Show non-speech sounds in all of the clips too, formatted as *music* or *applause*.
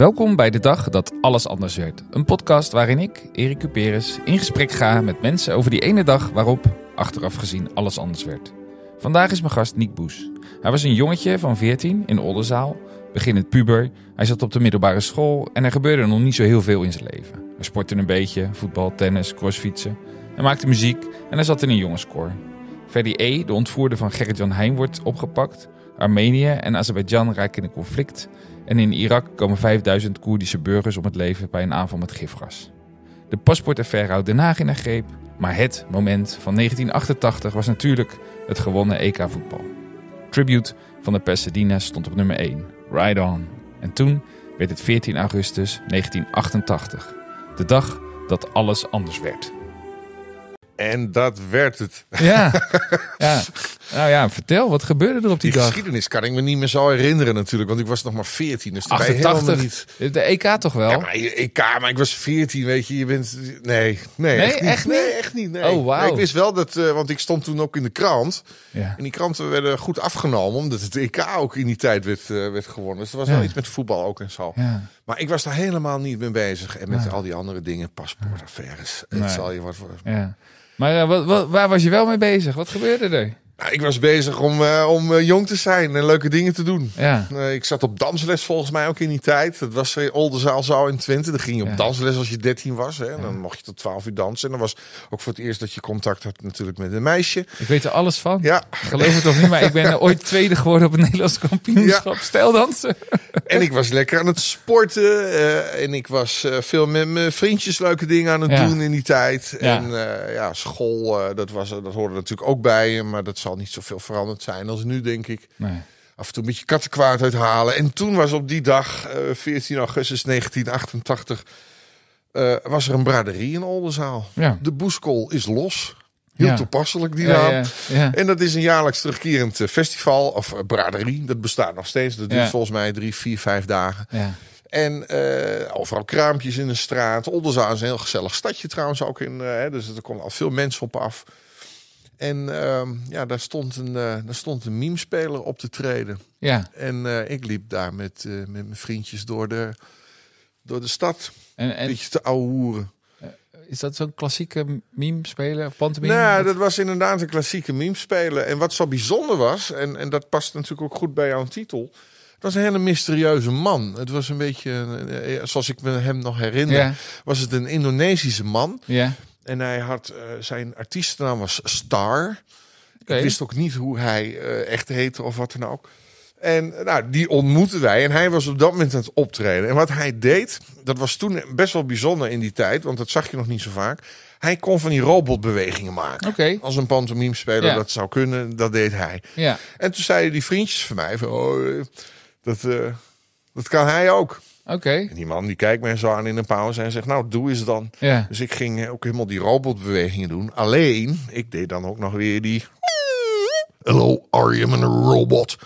Welkom bij de dag dat alles anders werd. Een podcast waarin ik, Erik Cuperus, in gesprek ga met mensen over die ene dag waarop, achteraf gezien, alles anders werd. Vandaag is mijn gast Nick Boes. Hij was een jongetje van 14 in Oldenzaal, beginnend puber. Hij zat op de middelbare school en er gebeurde nog niet zo heel veel in zijn leven. Hij sportte een beetje, voetbal, tennis, crossfietsen. Hij maakte muziek en hij zat in een jongenskoor. Ferdi E., de ontvoerder van Gerrit-Jan Heijn, wordt opgepakt. Armenië en Azerbeidzjan raken in een conflict. En in Irak komen 5000 Koerdische burgers om het leven bij een aanval met gifgas. De paspoortaffaire houdt Den Haag in haar greep. Maar het moment van 1988 was natuurlijk het gewonnen EK-voetbal. Tribute van de Pasadena stond op nummer 1. Ride On. En toen werd het 14 augustus 1988. De dag dat alles anders werd. En dat werd het. Ja, *laughs* ja. Nou ja, vertel, wat gebeurde er op die, Die dag? geschiedenis kan ik me niet meer zo herinneren natuurlijk, want ik was nog maar 14. Dus toen ben je helemaal 88, niet... de EK toch wel? Ja, maar ik, maar ik was 14, weet je, je bent... Nee, nee, Nee, echt niet. echt niet? Nee, echt niet. Nee. Oh, wauw. Nee, ik wist wel dat, eh, want ik stond toen ook in de krant. Ja. En die kranten werden goed afgenomen, omdat het EK ook in die tijd werd, eh, werd gewonnen. Dus er was Ja. wel iets met voetbal ook en zo. Ja. Maar ik was daar helemaal niet mee bezig. En met al die andere dingen, paspoortaffaires. Het zal je wat voor... ja. Maar eh, wat, wat, waar was je wel mee bezig? Wat gebeurde er? Nou, ik was bezig om, eh, om eh, jong te zijn en leuke dingen te doen. Ja. Eh, ik zat op dansles volgens mij ook in die tijd. Dat was Oldenzaal zo in Twente. Dan ging je op Ja. dansles als je 13 was. Hè. En Dan mocht je tot 12 uur dansen. En dan was ook voor het eerst dat je contact had natuurlijk met een meisje. Ik weet er alles van. Ja, geloof het toch niet, maar ik ben ooit tweede geworden op het Nederlands kampioenschap stijldansen. *laughs* en ik was lekker aan het sporten. en ik was veel met mijn vriendjes leuke dingen aan het Ja. doen in die tijd. Ja. En ja, school, dat, was, dat hoorde natuurlijk ook bij. je, Maar dat zal niet zoveel veranderd zijn als nu, denk ik. Nee. af en toe een beetje kattenkwaad uithalen. En toen was op die dag, eh, 14 augustus 1988, eh, was er een braderie in Oldenzaal. Ja. De boeskol is los. Heel Ja. toepasselijk, die naam. ja, ja. En dat is een jaarlijks terugkerend eh, festival, of eh, braderie. Dat bestaat nog steeds. Dat duurt volgens mij drie, vier, vijf dagen. Ja. En eh, overal kraampjes in de straat. Oldenzaal is een heel gezellig stadje trouwens ook. In, eh, dus er komen al veel mensen op af. En ehm, ja, daar stond, een, eh, daar stond een meme-speler op te treden. ja. En eh, ik liep daar met, eh, met mijn vriendjes door de, door de stad. En, Een en beetje te ouwehoeren. is dat zo'n klassieke meme spelen of pantomime? Nou, dat was inderdaad een klassieke meme spelen. En wat zo bijzonder was, en, en dat past natuurlijk ook goed bij jouw titel. Het was een hele mysterieuze man. Het was een beetje, zoals ik me hem nog herinner, Ja. was het een Indonesische man. Ja. En hij had, eh, zijn artiestennaam was Star. Ik wist ook niet hoe hij eh, echt heette of wat dan ook. En eh, nou, die ontmoetten wij. En hij was op dat moment aan het optreden. En wat hij deed, dat was toen best wel bijzonder in die tijd. Want dat zag je nog niet zo vaak. Hij kon van die robotbewegingen maken. Als een pantomime speler Ja. dat zou kunnen, dat deed hij. Ja. En toen zeiden die vriendjes van mij van, oh, dat, dat kan hij ook. Oké. En die man die kijkt mij zo aan in een pauze en zegt, nou, doe eens dan. Ja. Dus ik ging ook helemaal die robotbewegingen doen. Alleen, ik deed dan ook nog weer die... Hello, are you a robot?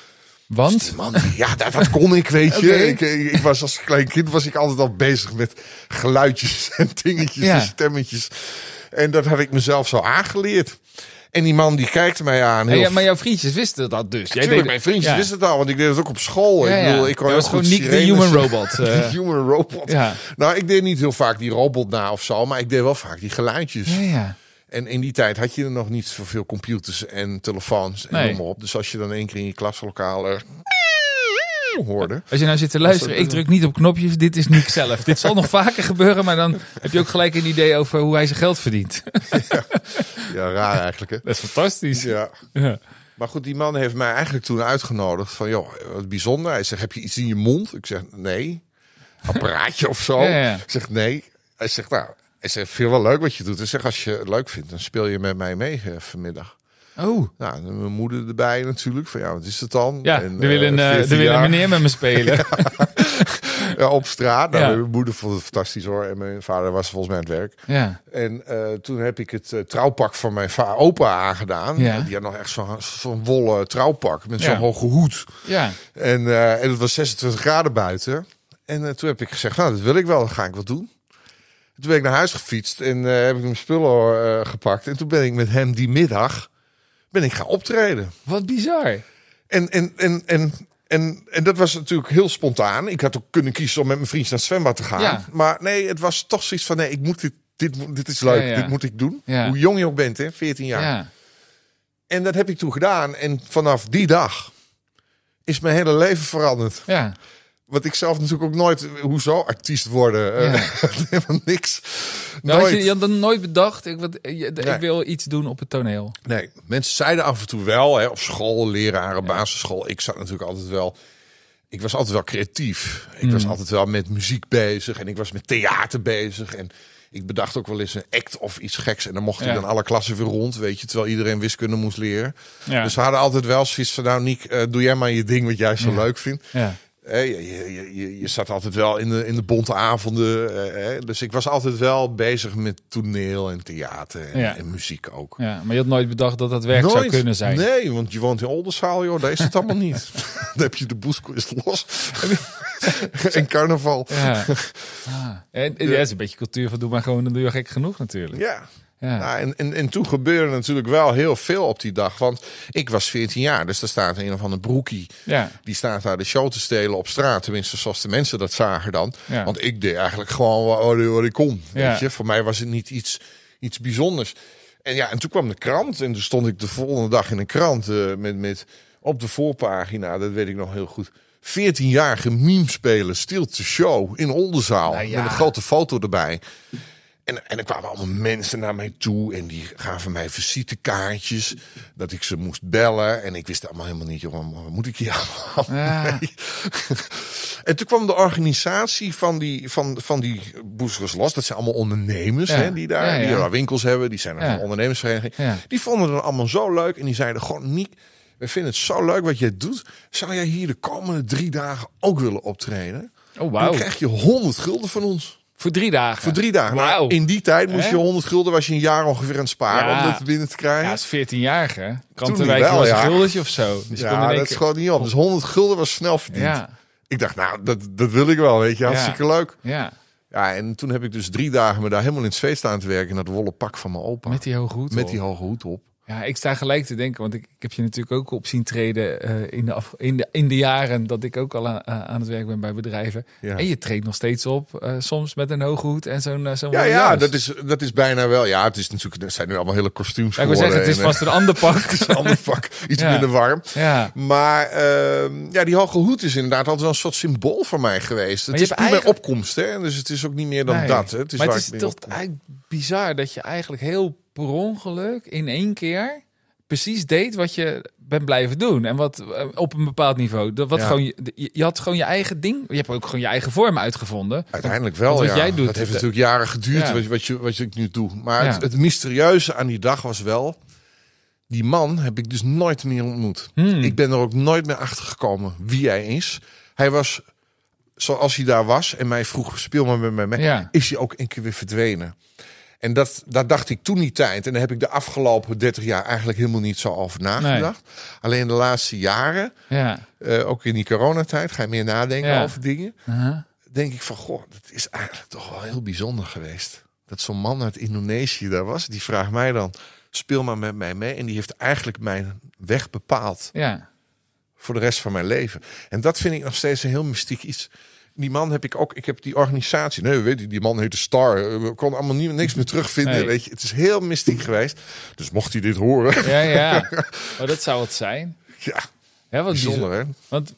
Want? Man, ja, dat, dat kon ik, weet je. Ik, ik was als klein kind was ik altijd al bezig met geluidjes *laughs* en dingetjes Ja. en stemmetjes. En dat had ik mezelf zo aangeleerd. En die man die kijkt mij aan. Heel Ja, maar jouw vriendjes wisten dat dus. Jij Tuurlijk, deed- mijn vriendjes ja. wisten het al, want ik deed het ook op school. Ja, ik bedoel, ik kon heel was gewoon Nick de human robot, *laughs* De eh. human robot. Ja. Nou, ik deed niet heel vaak die robot na of zo, maar ik deed wel vaak die geluidjes. Ja. En in die tijd had je er nog niet zoveel computers en telefoons en Nee. noem maar op. Dus als je dan één keer in je klaslokaal er hoorde. Als je nou zit te luisteren, ik druk niet op knopjes, dit is Nick zelf. dit zal nog *laughs* vaker gebeuren, maar dan heb je ook gelijk een idee over hoe hij zijn geld verdient. Ja, raar eigenlijk hè. Dat is fantastisch. Ja. Ja. Maar goed, die man heeft mij eigenlijk toen uitgenodigd van, joh, wat bijzonder. Hij zegt, heb je iets in je mond? Ik zeg, nee. Apparaatje of zo? Ja, ja. Ik zeg, nee. Hij zegt, nou, hij zegt, vind je wel leuk wat je doet? Hij zegt, als je het leuk vindt, dan speel je met mij mee eh, vanmiddag. Oh, Nou, mijn moeder erbij natuurlijk. Van ja, wat is het dan? ja, En, er wil een, eh, eh, 14 er wil een meneer met me spelen. *laughs* Ja, op straat. Nou, Ja. Mijn moeder vond het fantastisch hoor. En mijn vader was volgens mij aan het werk. Ja, En eh, toen heb ik het eh, trouwpak van mijn opa aangedaan. Ja. Die had nog echt zo'n zo'n wollen trouwpak met Ja. zo'n hoge hoed. ja. En, eh, en het was 26 graden buiten. En eh, toen heb ik gezegd, nou, dat wil ik wel, dat ga ik wel doen. Toen ben ik naar huis gefietst en eh, heb ik mijn spullen eh, gepakt. En toen ben ik met hem die middag ben ik gaan optreden. Wat bizar. En, en, en, en En, en dat was natuurlijk heel spontaan. Ik had ook kunnen kiezen om met mijn vriendjes naar het zwembad te gaan. Ja. Maar nee, het was toch zoiets van... nee, ik moet dit, dit, dit is leuk, Ja, ja. dit moet ik doen. Ja. Hoe jong je ook bent, hè, 14 jaar. Ja. En dat heb ik toen gedaan. En vanaf die dag is mijn hele leven veranderd. Ja. Want ik zelf natuurlijk ook nooit... Hoezo artiest worden? Eh, Ja. *laughs* Helemaal niks. Nou, had nooit. je, je had dan nooit bedacht, ik, wat, je- ik wil iets doen op het toneel. Nee, mensen zeiden af en toe wel, hè, op school, leraren, basisschool. Ik zat natuurlijk altijd wel. Ik was altijd wel creatief. Ik Hmm. was altijd wel met muziek bezig en ik was met theater bezig. En ik bedacht ook wel eens een act of iets geks. En dan mocht ik Ja. dan alle klassen weer rond, weet je, terwijl iedereen wiskunde moest leren. Ja. Dus we hadden altijd wel zoiets van, nou Niek, eh, doe jij maar je ding wat jij zo Ja. leuk vindt. Je, je, je, zat altijd wel in de, in de bonte avonden. eh. Dus ik was altijd wel bezig met toneel en theater en, Ja. en muziek ook. ja, maar je had nooit bedacht dat dat werk zou kunnen zijn. Nee, want je woont in Oldenzaal, joh. Daar is het allemaal niet. *laughs* Dan heb je de boeskist los. *laughs* en carnaval. Ja. *laughs* Ah. En, ja, het is een beetje cultuur van doe maar gewoon, dan doe je gek genoeg natuurlijk. Ja. Ja. Nou, en, en, en toen gebeurde natuurlijk wel heel veel op die dag. Want ik was 14 jaar, dus er staat een of ander broekie. Ja. Die staat daar de show te stelen op straat. Tenminste, zoals de mensen dat zagen dan. Ja. Want ik deed eigenlijk gewoon wat ik kon. Ja. Weet je? Voor mij was het niet iets, iets bijzonders. En ja, en toen kwam de krant. En toen stond ik de volgende dag in een krant eh, met, met op de voorpagina. Dat weet ik nog heel goed. 14-jarige meme spelen, stilte show in Oldenzaal. Nou ja. Met een grote foto erbij. En, en er kwamen allemaal mensen naar mij toe en die gaven mij visitekaartjes. Dat ik ze moest bellen. En ik wist allemaal helemaal niet, jongen, wat moet ik hier allemaal Ja. mee? *laughs* En toen kwam de organisatie van die, van, van die Boezers Los. Dat zijn allemaal ondernemers Ja. hè, die, daar, Ja, die daar winkels hebben. Die zijn er een ondernemersvereniging. Die vonden het allemaal zo leuk. En die zeiden gewoon, Niek, we vinden het zo leuk wat jij doet. Zou jij hier de komende drie dagen ook willen optreden? Oh, Dan wauw. krijg je 100 gulden van ons. Voor drie dagen. Voor drie dagen. Nou, Wauw. in die tijd moest Hè? je 100 gulden, was je een jaar ongeveer aan het sparen Ja. om dat binnen te krijgen. Ja, als 14-jarige. Toen Krantenwijk niet wel, was een ja. guldetje of zo. Dus ja, dat is keer- gewoon niet op. Dus 100 gulden was snel verdiend. Ja, Ik dacht, nou, dat, dat wil ik wel, weet je. Hartstikke leuk. ja. Ja, en toen heb ik dus drie dagen me daar helemaal in het zweet staan te werken... in dat wollen pak van mijn opa. Met die hoge hoed Met op. die hoge hoed op. Ja, ik sta gelijk te denken, want ik, ik heb je natuurlijk ook op zien treden eh, in, de af, in, de, in de jaren dat ik ook al aan, aan het werk ben bij bedrijven. Ja. En je treedt nog steeds op, eh, soms met een hoge hoed en zo'n eh, zo'n Ja, ja, dat is, dat is bijna wel... Ja, het is natuurlijk... Er zijn nu allemaal hele kostuums Ja, ik wil zeggen, het is vast een ander pak. *laughs* het is een ander vak. Iets Ja. minder warm. ja. Maar ehm, ja, die hoge hoed is inderdaad altijd wel een soort symbool voor mij geweest. Het is toen mijn opkomst, hè. Dus het is ook niet meer dan Nee. dat. Hè. Het is maar waar het is toch eigenlijk bizar dat je eigenlijk heel per ongeluk in één keer precies deed wat je bent blijven doen. En wat eh, op een bepaald niveau. Dat wat Ja. gewoon, je, je- had gewoon je eigen ding. Je hebt ook gewoon je eigen vorm uitgevonden. Uiteindelijk wel, Want wat ja. jij doet, dat heeft de- natuurlijk jaren geduurd, Ja. wat, wat, je, wat je ik nu doe. Maar het, het mysterieuze aan die dag was wel... Die man heb ik dus nooit meer ontmoet. Hmm. Ik ben er ook nooit meer achter gekomen wie hij is. Hij was, zoals hij daar was en mij vroeg, speel maar met mij mee... Is hij ook een keer weer verdwenen. En dat, daar dacht ik toen die tijd. En daar heb ik de afgelopen 30 jaar eigenlijk helemaal niet zo over nagedacht. Alleen de laatste jaren, Ja. eh, ook in die coronatijd, ga je meer nadenken Ja. over dingen. Uh-huh. Denk ik van, goh, dat is eigenlijk toch wel heel bijzonder geweest. Dat zo'n man uit Indonesië daar was. Die vraagt mij dan, speel maar met mij mee. En die heeft eigenlijk mijn weg bepaald Ja. voor de rest van mijn leven. En dat vind ik nog steeds een heel mystiek iets. Die man heb ik ook, ik heb die organisatie, nee, weet je, die man heette Star. Eh, We konden allemaal niet, niks meer terugvinden. Nee. Weet je, het is heel mystiek geweest. Dus mocht hij dit horen, Ja, ja. *laughs* Maar dat zou het zijn. ja, Ja, wat bijzonder bijzonder. hè. Want,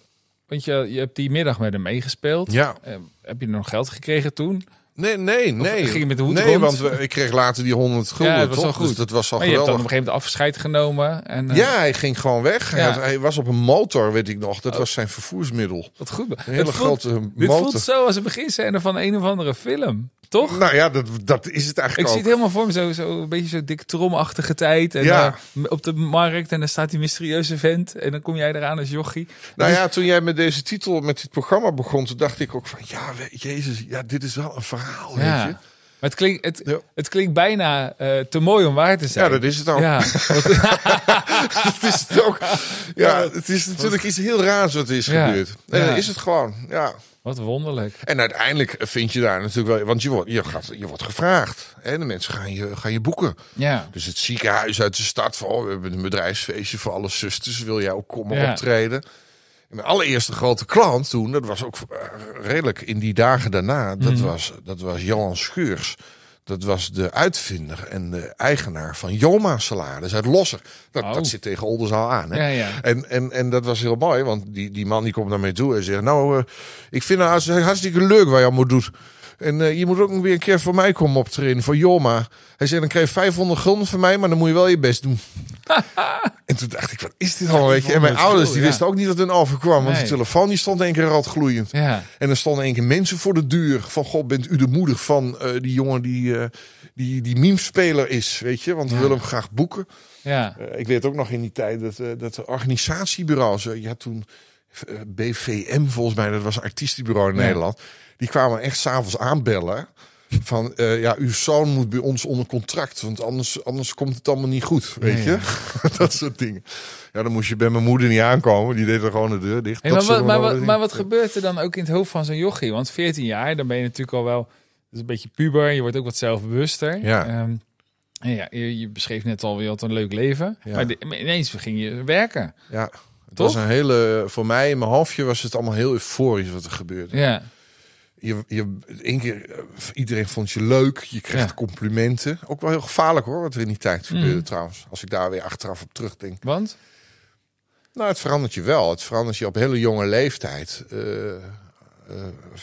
want je, je hebt die middag met hem meegespeeld. Ja, Eh, heb je nog geld gekregen toen? Nee, nee, nee. ging je met de hoed Nee, rond? want we, ik kreeg later die 100 gulden, Ja, dat was toch? wel goed. Dus dat was al Maar je hebt dan op geweldig. een gegeven moment afscheid genomen. En, eh, Ja, hij ging gewoon weg. Hij, Ja. had- hij was op een motor, weet ik nog. Dat was zijn vervoersmiddel. Wat goed. Een hele Het voelt- grote Dit motor. voelt zo als een beginscène van een of andere film. Toch? Nou ja, dat, dat is het Ik eigenlijk zie ook. het helemaal voor me, zo, zo een beetje zo dik tromachtige tijd. En Ja. eh, op de markt en dan staat die mysterieuze vent. En dan kom jij eraan als jochie. Nou ja, toen jij met deze titel, met dit programma begon, toen dacht ik ook van, ja, jezus, ja, dit is wel een verhaal, Ja. weet je. Maar het klinkt, het, Ja. het klinkt bijna eh, te mooi om waar te zijn. Ja, dat is het ook. Ja, *laughs* dat is het ook. Ja, het is natuurlijk iets heel raars wat er is gebeurd. En Ja. dan is het gewoon, ja. Wat wonderlijk. En uiteindelijk vind je daar natuurlijk wel, want je wordt, je gaat, je wordt gevraagd. En de mensen gaan je, gaan je boeken. Ja, Dus het ziekenhuis uit de stad van, oh, we hebben een bedrijfsfeestje voor alle zusters. Wil jij ook komen Ja. optreden? En mijn allereerste grote klant toen, dat was ook eh, redelijk in die dagen daarna, dat, Mhm. was, dat was Johan Scheurs. Dat was de uitvinder en de eigenaar van Joma Salades uit Losser. Dat, Oh. dat zit tegen Oldenzaal aan. Hè? Ja, ja. En, en, en dat was heel mooi, want die, die man die komt naar mij toe en zegt... Nou, eh, ik vind het hartstikke- hartstikke leuk wat je allemaal doet. En eh, je moet ook weer een keer voor mij komen optreden, voor Joma. Hij zei, dan krijg je 500 gulden van mij, maar dan moet je wel je best doen. *laughs* en toen dacht ik, wat is dit al, weet je? En mijn 500 ouders, die ja. wisten ook niet dat hun overkwam. Want de telefoon die stond één keer rood gloeiend. Ja. En er stonden één keer mensen voor de deur. Van, god, bent u de moeder van eh, die jongen die, eh die, die memespeler is, weet je? Want we Ja. willen hem graag boeken. Ja. Ik weet ook nog in die tijd dat, dat de organisatiebureaus, je had toen BVM volgens mij, dat was een artiestenbureau in Ja. Nederland. Die kwamen echt s'avonds aanbellen. Van eh, ja, uw zoon moet bij ons onder contract, want anders, anders komt het allemaal niet goed, weet Ja, je? *laughs* dat soort dingen. Ja, dan moest je bij mijn moeder niet aankomen, die deed er gewoon de deur dicht. Hey, maar, wat, maar, wat, maar wat gebeurt er dan ook in het hoofd van zo'n jochie? Want 14 jaar, dan ben je natuurlijk al wel dat is een beetje puber. Je wordt ook wat zelfbewuster. Ja. Ehm, ja, je, je beschreef net al weer wat een leuk leven. Ja. Maar, de- ineens ging je werken. Ja? Was een hele, voor mij in mijn hoofdje was het allemaal heel euforisch wat er gebeurde. Ja. Je, je, één keer, eh, iedereen vond je leuk. Je kreeg Ja. complimenten. Ook wel heel gevaarlijk hoor, wat er in die tijd gebeurde Mhm. trouwens. Als ik daar weer achteraf op terugdenk. Want? Nou, het verandert je wel. Het verandert je op hele jonge leeftijd. eh, eh,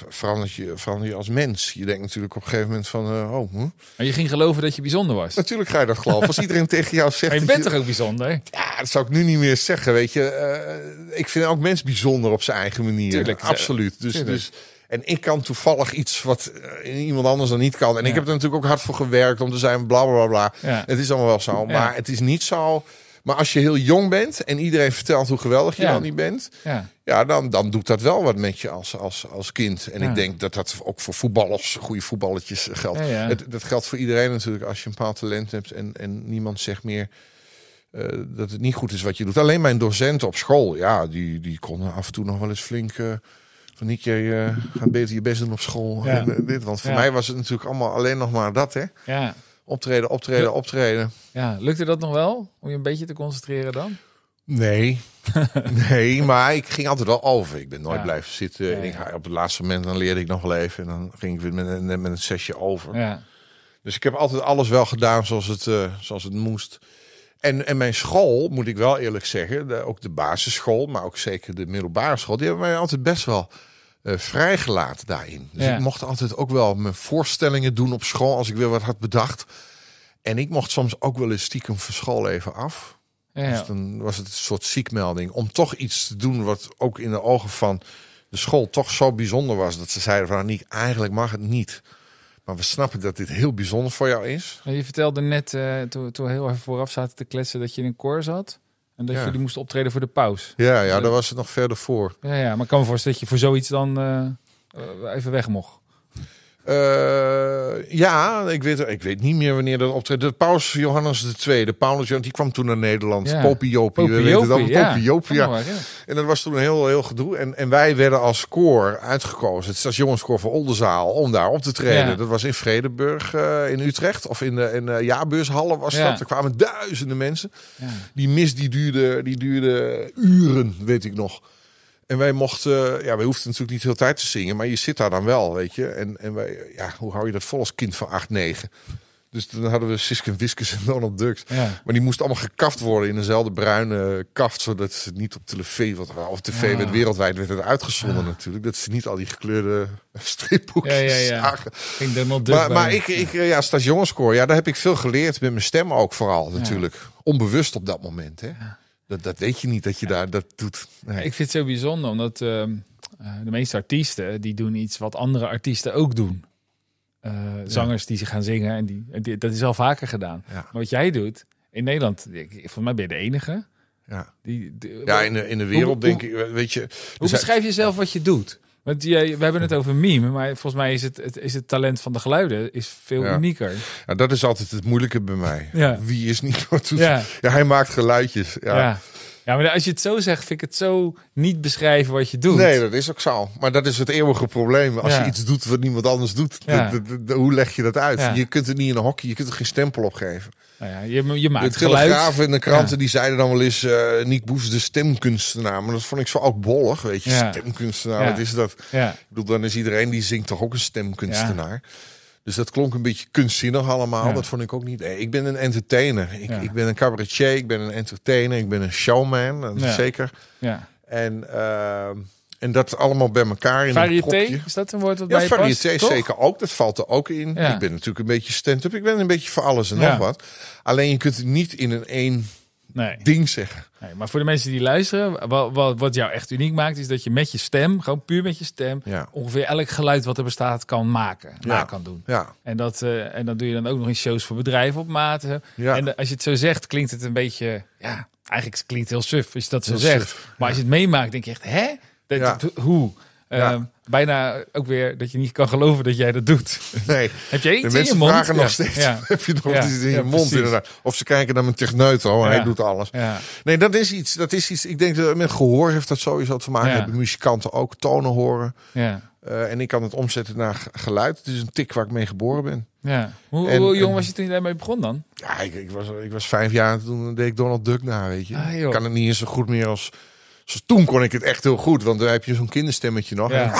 verandert, je, verandert je als mens. Je denkt natuurlijk op een gegeven moment van... eh, oh, hm? Maar je ging geloven dat je bijzonder was. Natuurlijk ga je dat geloven. Als iedereen *laughs* tegen jou zegt... Maar je bent toch ook bijzonder? Ja, dat zou ik nu niet meer zeggen, weet je. Eh, ik vind elk mens bijzonder op zijn eigen manier. Tuurlijk. Absoluut. Dus, Tuurlijk. dus, en ik kan toevallig iets wat iemand anders dan niet kan. En Ja. ik heb er natuurlijk ook hard voor gewerkt om te zijn bla bla bla. bla. Ja. Het is allemaal wel zo. Ja. Maar het is niet zo... Maar als je heel jong bent en iedereen vertelt hoe geweldig je Ja. dan niet bent... Ja. Ja, dan, dan doet dat wel wat met je als, als, als kind. En Ja. ik denk dat dat ook voor voetballers, goede voetballetjes eh, geldt. Het, dat geldt voor iedereen natuurlijk. Als je een bepaald talent hebt en, en niemand zegt meer eh, dat het niet goed is wat je doet. Alleen mijn docenten op school, ja, die, die konden af en toe nog wel eens flink... eh, van Nick, jij eh, gaat beter je best doen op school. En, dit. Want voor mij was het natuurlijk allemaal alleen nog maar dat, hè. Ja. Optreden, optreden, optreden. ja. Lukte dat nog wel? Om je een beetje te concentreren dan? Nee, *laughs* nee, maar ik ging altijd wel over. Ik ben nooit Ja. blijven zitten. Ja, En ik, ja. op het laatste moment dan leerde ik nog wel even. En dan ging ik weer met, een- met een sessie over. Ja. Dus ik heb altijd alles wel gedaan zoals het, eh, zoals het moest. En, en mijn school, moet ik wel eerlijk zeggen, de, ook de basisschool, maar ook zeker de middelbare school, die hebben mij altijd best wel eh, vrijgelaten daarin. Dus Ja. ik mocht altijd ook wel mijn voorstellingen doen op school als ik weer wat had bedacht. En ik mocht soms ook wel eens stiekem van school even af. Ja. Dus dan was het een soort ziekmelding om toch iets te doen wat ook in de ogen van de school toch zo bijzonder was. Dat ze zeiden van Aniek, eigenlijk mag het niet. Maar we snappen dat dit heel bijzonder voor jou is. Je vertelde net, eh, toen, toen we heel even vooraf zaten te kletsen, dat je in een koor zat. En dat Ja. jullie moesten optreden voor de paus. Ja, ja, daar was het nog verder voor. Ja, ja, maar ik kan me voorstellen dat je voor zoiets dan eh, eh, even weg mocht. Eh, ja, ik weet, ik weet niet meer wanneer dat optreden. De paus Johannes II, de Paulus, die kwam toen naar Nederland. Ja. Popiopie, we weten allemaal. ja. Popiopie, ja. Ja. En dat was toen een heel, heel gedoe. En, en wij werden als koor uitgekozen, het stationskoor van Oldenzaal, om daar op te treden. Ja. Dat was in Vredenburg uh, in Utrecht, of in de, in de Jabeurshallen was dat. Er kwamen duizenden mensen. Die mis die duurde, die duurde uren, weet ik nog. En wij mochten, ja, wij hoefden natuurlijk niet heel tijd te zingen, maar je zit daar dan wel, weet je. En, en wij, ja, hoe hou je dat vol als kind van 8, 9? Dus dan hadden we Siske en Wiskus en Donald Ducks. Ja. Maar die moest allemaal gekaft worden in dezelfde bruine kaft, zodat ze niet op tv, wat of tv Ja. werd wereldwijd werd het uitgezonden natuurlijk, dat ze niet al die gekleurde *laughs* stripboekjes Ja, ja, ja. zagen. Ging Donald Duck Maar, maar ik, ik, ja, stationscore, ja, daar heb ik veel geleerd met mijn stem ook vooral natuurlijk. Onbewust op dat moment, hè. Dat, dat weet je niet dat je daar dat doet. Nee. Ik vind het zo bijzonder, omdat ehm, eh, de meeste artiesten die doen iets wat andere artiesten ook doen. Eh, zangers die ze gaan zingen, en die, dat is al vaker gedaan. Maar wat jij doet, in Nederland, ik, volgens mij ben je de enige. ja. Die, die- ja, in de, in de wereld Hoe- denk ik, weet je. Hoe beschrijf je zelf wat je doet? Want jij, we hebben het over meme, maar volgens mij is het, het, is het talent van de geluiden is veel Ja. unieker. Ja, dat is altijd het moeilijke bij mij. Ja. Wie is niet *laughs* wat doet. Ja. Ja, hij maakt geluidjes. Ja. Ja. Maar als je het zo zegt, vind ik het zo niet beschrijven wat je doet. Nee, dat is ook zo. Maar dat is het eeuwige probleem. Als Ja. je iets doet wat niemand anders doet, Ja. de- de- de- hoe leg je dat uit? Ja. Je kunt het niet in een hokje, je kunt er geen stempel op geven. Nou ja, je, je De maakt geluid. Telegraaf en de kranten die zeiden dan wel eens eh Nick Boes de stemkunstenaar. Maar dat vond ik zo ook bollig, weet je. Stemkunstenaar, wat is dat? Ik bedoel, dan is iedereen die zingt toch ook een stemkunstenaar. Dus dat klonk een beetje kunstzinnig allemaal. Ja. Dat vond ik ook niet. Nee, ik ben een entertainer. Ik, Ja. ik ben een cabaretier, ik ben een entertainer, ik ben een showman, dat is Ja. zeker. ja. En, ehm, en dat allemaal bij elkaar in een Variété, propje. is dat een woord wat bij Ja, je past? variété Toch? zeker ook. Dat valt er ook in. Ik ben natuurlijk een beetje stand-up. Ik ben een beetje voor alles en nog wat. Alleen je kunt het niet in een één Nee. ding zeggen. nee. Maar voor de mensen die luisteren, wat, wat, wat jou echt uniek maakt, is dat je met je stem, gewoon puur met je stem, Ja. ongeveer elk geluid wat er bestaat kan maken, na Ja. kan doen. Ja, En dat, eh, en dat doe je dan ook nog in shows voor bedrijven op maat. Ja. En als je het zo zegt, klinkt het een beetje, ja, eigenlijk klinkt het heel suf als je dat zo Heel zegt. suf, Maar als je het meemaakt, denk je echt, hè? Dat, hoe? Ja. Bijna ook weer dat je niet kan geloven dat jij dat doet. nee. *laughs* Heb jij iets De in je mensen mond? vragen nog Ja. steeds, Ja. *laughs* heb je nog Ja. iets in je mond inderdaad. Of ze kijken naar mijn techneutro, hij Ja. doet alles. Ja. Nee, dat is iets. Dat is iets. Ik denk dat met gehoor heeft dat sowieso te maken. Hebben muzikanten ook tonen horen. Ja. Eh, en ik kan het omzetten naar geluid. Het is een tik waar ik mee geboren ben. Ja. Hoe, En- hoe jong en- was je toen je daarmee begon dan? Ja, ik, ik, was, ik was vijf jaar en toen deed ik Donald Duck na, weet je. Ah, ik kan het niet eens zo goed meer als... Zoals toen kon ik het echt heel goed, want dan heb je zo'n kinderstemmetje nog. Ja.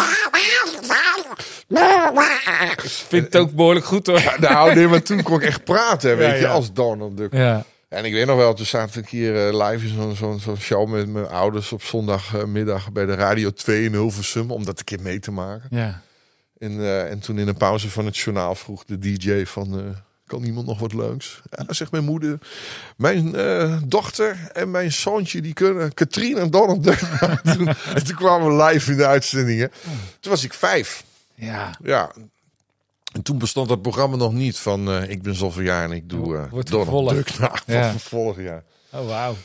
Ik vind het ook behoorlijk goed hoor. En, nou, nee, maar toen kon ik echt praten, weet Ja, je, ja. als Donald Duck. Ja. En ik weet nog wel, toen zat ik hier eh, live in zo'n zo'n zo'n show met mijn ouders op zondagmiddag bij de Radio 2 in Hilversum, om dat een keer mee te maken. Ja. En, eh, en toen in een pauze van het journaal vroeg de DJ van... eh, kan iemand nog wat leuks? Ja, zegt mijn moeder. Mijn eh, dochter en mijn zoontje, die kunnen... Katrien en Donald *laughs* toen, en toen kwamen we live in de uitzendingen. Toen was ik vijf. Ja. Ja. En toen bestond dat programma nog niet van... eh, ik ben zoveel jaar en ik doe eh Wordt Donald. Duck. *laughs* Nou, Ja. ja. vervolg, ja. Oh, wauw.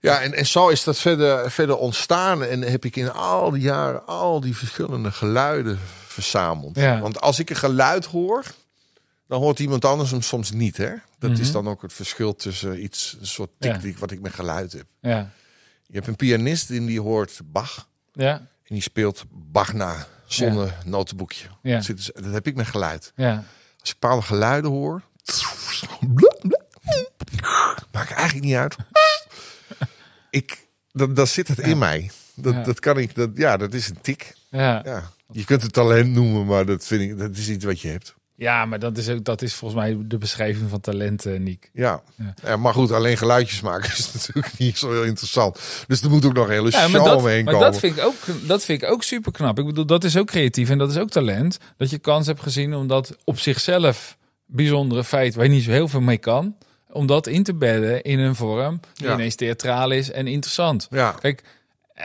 Ja, en, en zo is dat verder, verder ontstaan. En heb ik in al die jaren al die verschillende geluiden verzameld. Ja. Want als ik een geluid hoor, dan hoort iemand anders hem soms niet. Hè? Dat is Mhm. dan ook het verschil tussen iets, een soort tik Ja. wat ik met geluid heb. Ja. Je hebt een pianist en die hoort Bach. Ja. En die speelt Bach na, zonder notenboekje. Ja. Dat, zit dus- dat heb ik met geluid. Ja. Als ik bepaalde geluiden hoor... Maakt eigenlijk niet uit. Ik, dat, dat zit het in mij. Dat, Ja. dat kan ik, dat, ja, dat is een tik. Ja. Ja. Je kunt het talent noemen, maar dat vind ik, dat is iets wat je hebt. Ja, maar dat is, ook, dat is volgens mij de beschrijving van talent, eh, Niek. Ja. Ja. Maar goed, alleen geluidjes maken *laughs* is natuurlijk niet zo heel interessant. Dus er moet ook nog een hele Ja, show maar dat, omheen maar komen. dat vind ik ook, dat vind ik ook super knap. Ik bedoel, dat is ook creatief en dat is ook talent. Dat je kans hebt gezien om dat op zichzelf bijzondere feit waar je niet zo heel veel mee kan, om dat in te bedden in een vorm die Ja. ineens theatraal is en interessant. Ja. Kijk,